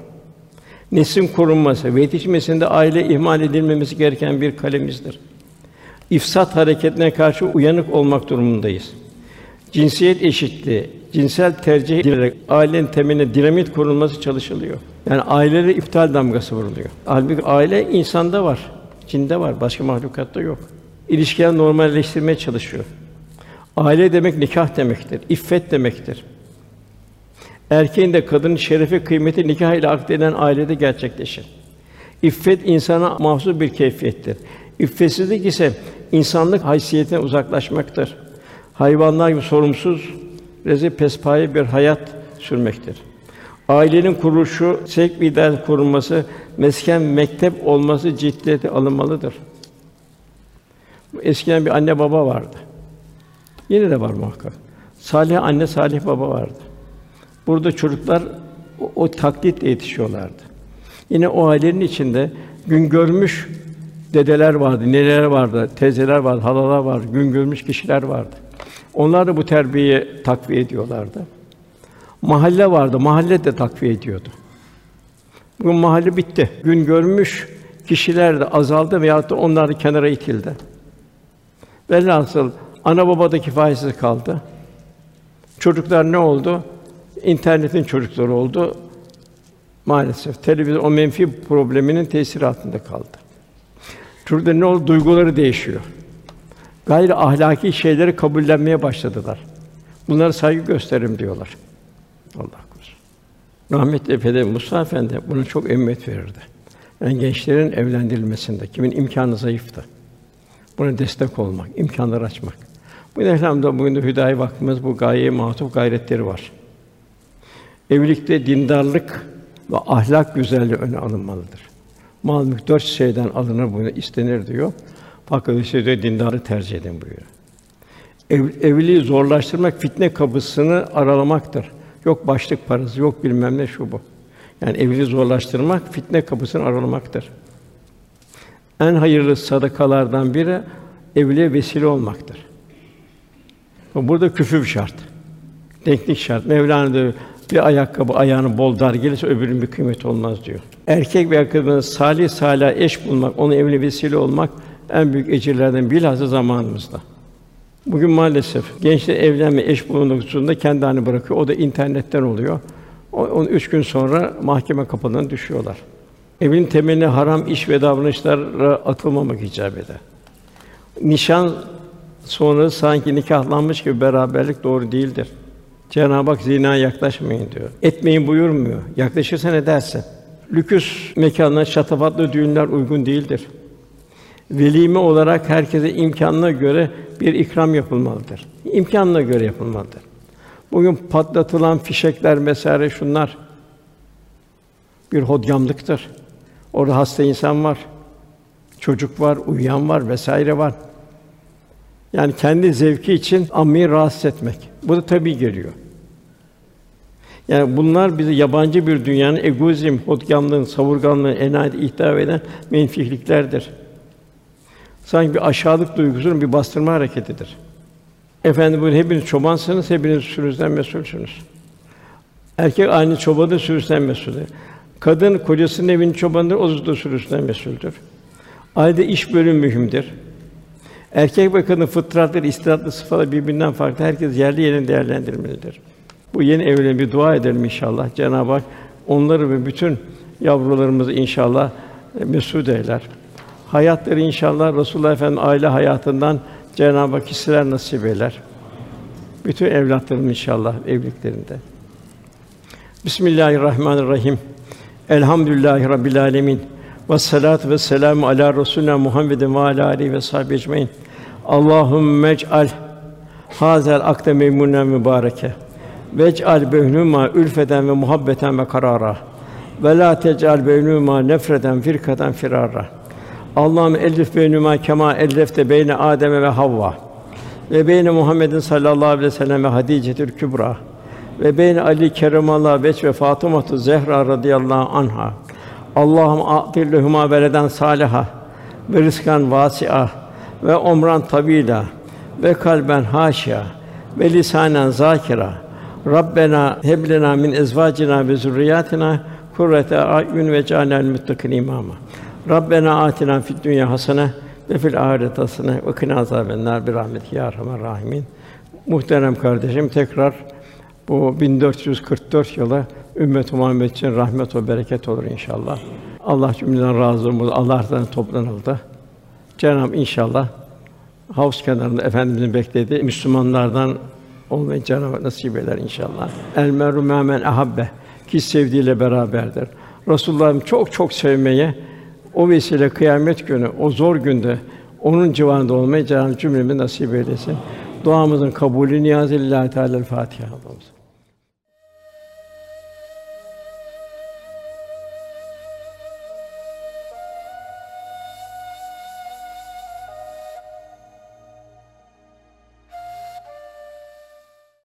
Speaker 1: Neslin korunması ve yetişmesinde aile ihmal edilmemesi gereken bir kalemizdir. İfsat hareketine karşı uyanık olmak durumundayız. Cinsiyet eşitliği, cinsel tercih edilerek ailenin temeline dinamit kurulması çalışılıyor. Yani ailelere iptal damgası vuruluyor. Halbuki aile insanda var, cinde var, başka mahlukatta yok. İlişkiler normalleştirmeye çalışıyor. Aile demek nikah demektir, iffet demektir. Erkeğin de kadının şerefi, kıymeti nikah ile akdedilen ailede gerçekleşir. İffet insana mahsus bir keyfiyettir. İffetsizlik ise insanlık haysiyetine uzaklaşmaktır. Hayvanlar gibi sorumsuz, rezil pespaye bir hayat sürmektir. Ailenin kuruluşu, sevk ve ideal korunması, mesken mektep olması ciddiyete alınmalıdır. Eskiden bir anne baba vardı. Yine de var muhakkak. Salih anne, salih baba vardı. Burada çocuklar o, o taklitle yetişiyorlardı. Yine o ailenin içinde gün görmüş dedeler vardı, neler vardı, teyzeler vardı, halalar vardı, gün görmüş kişiler vardı. Onlar da bu terbiyeyi takviye ediyorlardı. Mahalle vardı, mahalle de takviye ediyordu. Bugün mahalle bitti. Gün görmüş kişiler de azaldı veya da onlar da kenara itildi. Velhasıl ana baba da kaldı. Çocuklar ne oldu? İnternetin çocukları oldu. Maalesef televizyon o menfi probleminin tesiri altında kaldı. Çocuklar ne oldu? Duyguları değişiyor. Gayri ahlaki şeyleri kabullenmeye başladılar. Bunlara saygı gösterim diyorlar. Allah korusun. Rahmetli Efendi Musa Efendi buna çok emniyet verirdi. Yani gençlerin evlendirilmesinde kimin imkanı zayıftı. Buna destek olmak, imkanları açmak. Bu elhamdülillah bugün de Hüdayi Vakfımız bu gayeye matuf gayretleri var. Evlilikte dindarlık ve ahlak güzelliği öne alınmalıdır. Mal mülk dört şeyden alınır bunu istenir diyor. Fakat işte diyor, dindarı tercih edin buyuruyor. Ev, evliliği zorlaştırmak fitne kapısını aralamaktır. Yok başlık parası, yok bilmem ne şu bu. Yani evliliği zorlaştırmak fitne kapısını aralamaktır. En hayırlı sadakalardan biri evliliğe vesile olmaktır. Burada küfür şart. Denklik şart. Mevlana diyor, bir ayakkabı ayağını bol dar gelirse öbürünün bir kıymeti olmaz diyor. Erkek ve kadının salih salih eş bulmak, onun evli vesile olmak en büyük ecirlerden bilhassa zamanımızda. Bugün maalesef gençler evlenme, eş bulunmak hususunda kendi halini bırakıyor. O da internetten oluyor. O- on üç gün sonra mahkeme kapılarına düşüyorlar. Evin temeline haram iş ve davranışlara atılmamak icap eder. Nişan sonra sanki nikahlanmış gibi beraberlik doğru değildir. Cenab-ı Hak zina yaklaşmayın diyor. Etmeyin buyurmuyor. Yaklaşırsan edersin. Lüküs mekanlar, şatafatlı düğünler uygun değildir. Velime olarak herkese imkanına göre bir ikram yapılmalıdır. İmkanına göre yapılmalıdır. Bugün patlatılan fişekler vesaire şunlar bir hodgamlıktır. Orada hasta insan var, çocuk var, uyuyan var vesaire var. Yani kendi zevki için ammeyi rahatsız etmek. Bu da tabii geliyor. Yani bunlar bizi yabancı bir dünyanın egoizm, hodgamlığın, savurganlığın, enayet ihtiva eden menfiliklerdir. Sanki bir aşağılık duygusunun bir bastırma hareketidir. Efendim buyurun hepiniz çobansınız, hepiniz sürüsünden mesulsünüz. Erkek aynı çobanı sürüsünden mesuldür. Kadın kocasının evinin çobanıdır, o da sürüsünden mesuldür. Ailede iş bölümü mühimdir. Erkek ve kadın fıtratları, istidatlı sıfatları birbirinden farklı. Herkes yerli yerine değerlendirmelidir. Bu yeni evliliğe bir dua edelim inşallah. Cenab-ı Hak onları ve bütün yavrularımızı inşallah e, mesûd eyler. Hayatları inşallah Resulullah Efendimiz aile hayatından Cenab-ı Hak hisseler nasip eyler. Bütün evlatlarım inşallah evliliklerinde. Bismillahirrahmanirrahim. Elhamdülillahi Rabbil alemin. Ve salatu ve selamu ala Resulina Muhammedin ve ala alihi ve sahbihi ecmaîn. Allahümme ec'al hazel akde meymunen mübareke. Vec'al beynuma ülfeden ve muhabbeten ve karara. Ve la tec'al beynuma nefreten firkaten firara. Allah'ım elif beynuma kema ellefte beyne Adem ve Havva ve beyne Muhammedin sallallahu aleyhi ve sellem ve Hadice'tül Kübra ve beyne Ali keremallahu veç ve Fatıma Zehra radıyallahu anha. Allah'ım atil lehuma veleden saliha ve rızkan vasi'a ve umran tabila ve kalben haşia ve lisanen zakira. Rabbena heb lena min ezvacina ve zurriyatina kurrete a'yun ve cealnel muttakin imama. Rabbena atina fid dünya hasene ve fil ahireti hasene ve kina azabennar bir rahmet ya erhamer rahimin. Muhterem kardeşim tekrar bu 1444 yıla ümmet Muhammed için rahmet ve bereket olur inşallah. Allah cümleden razı olsun. Allah'tan toplanıldı. Cenab-ı inşallah havuz kenarında efendimizin beklediği Müslümanlardan olmayı Cenab-ı nasip eder inşallah. El meru men ahabbe ki sevdiğiyle beraberdir. Resulullah'ım çok çok sevmeye o vesile kıyamet günü o zor günde onun civarında olmayı Cenab-ı Hak nasip eylesin. Duamızın kabulü niyaz Teala Fatiha.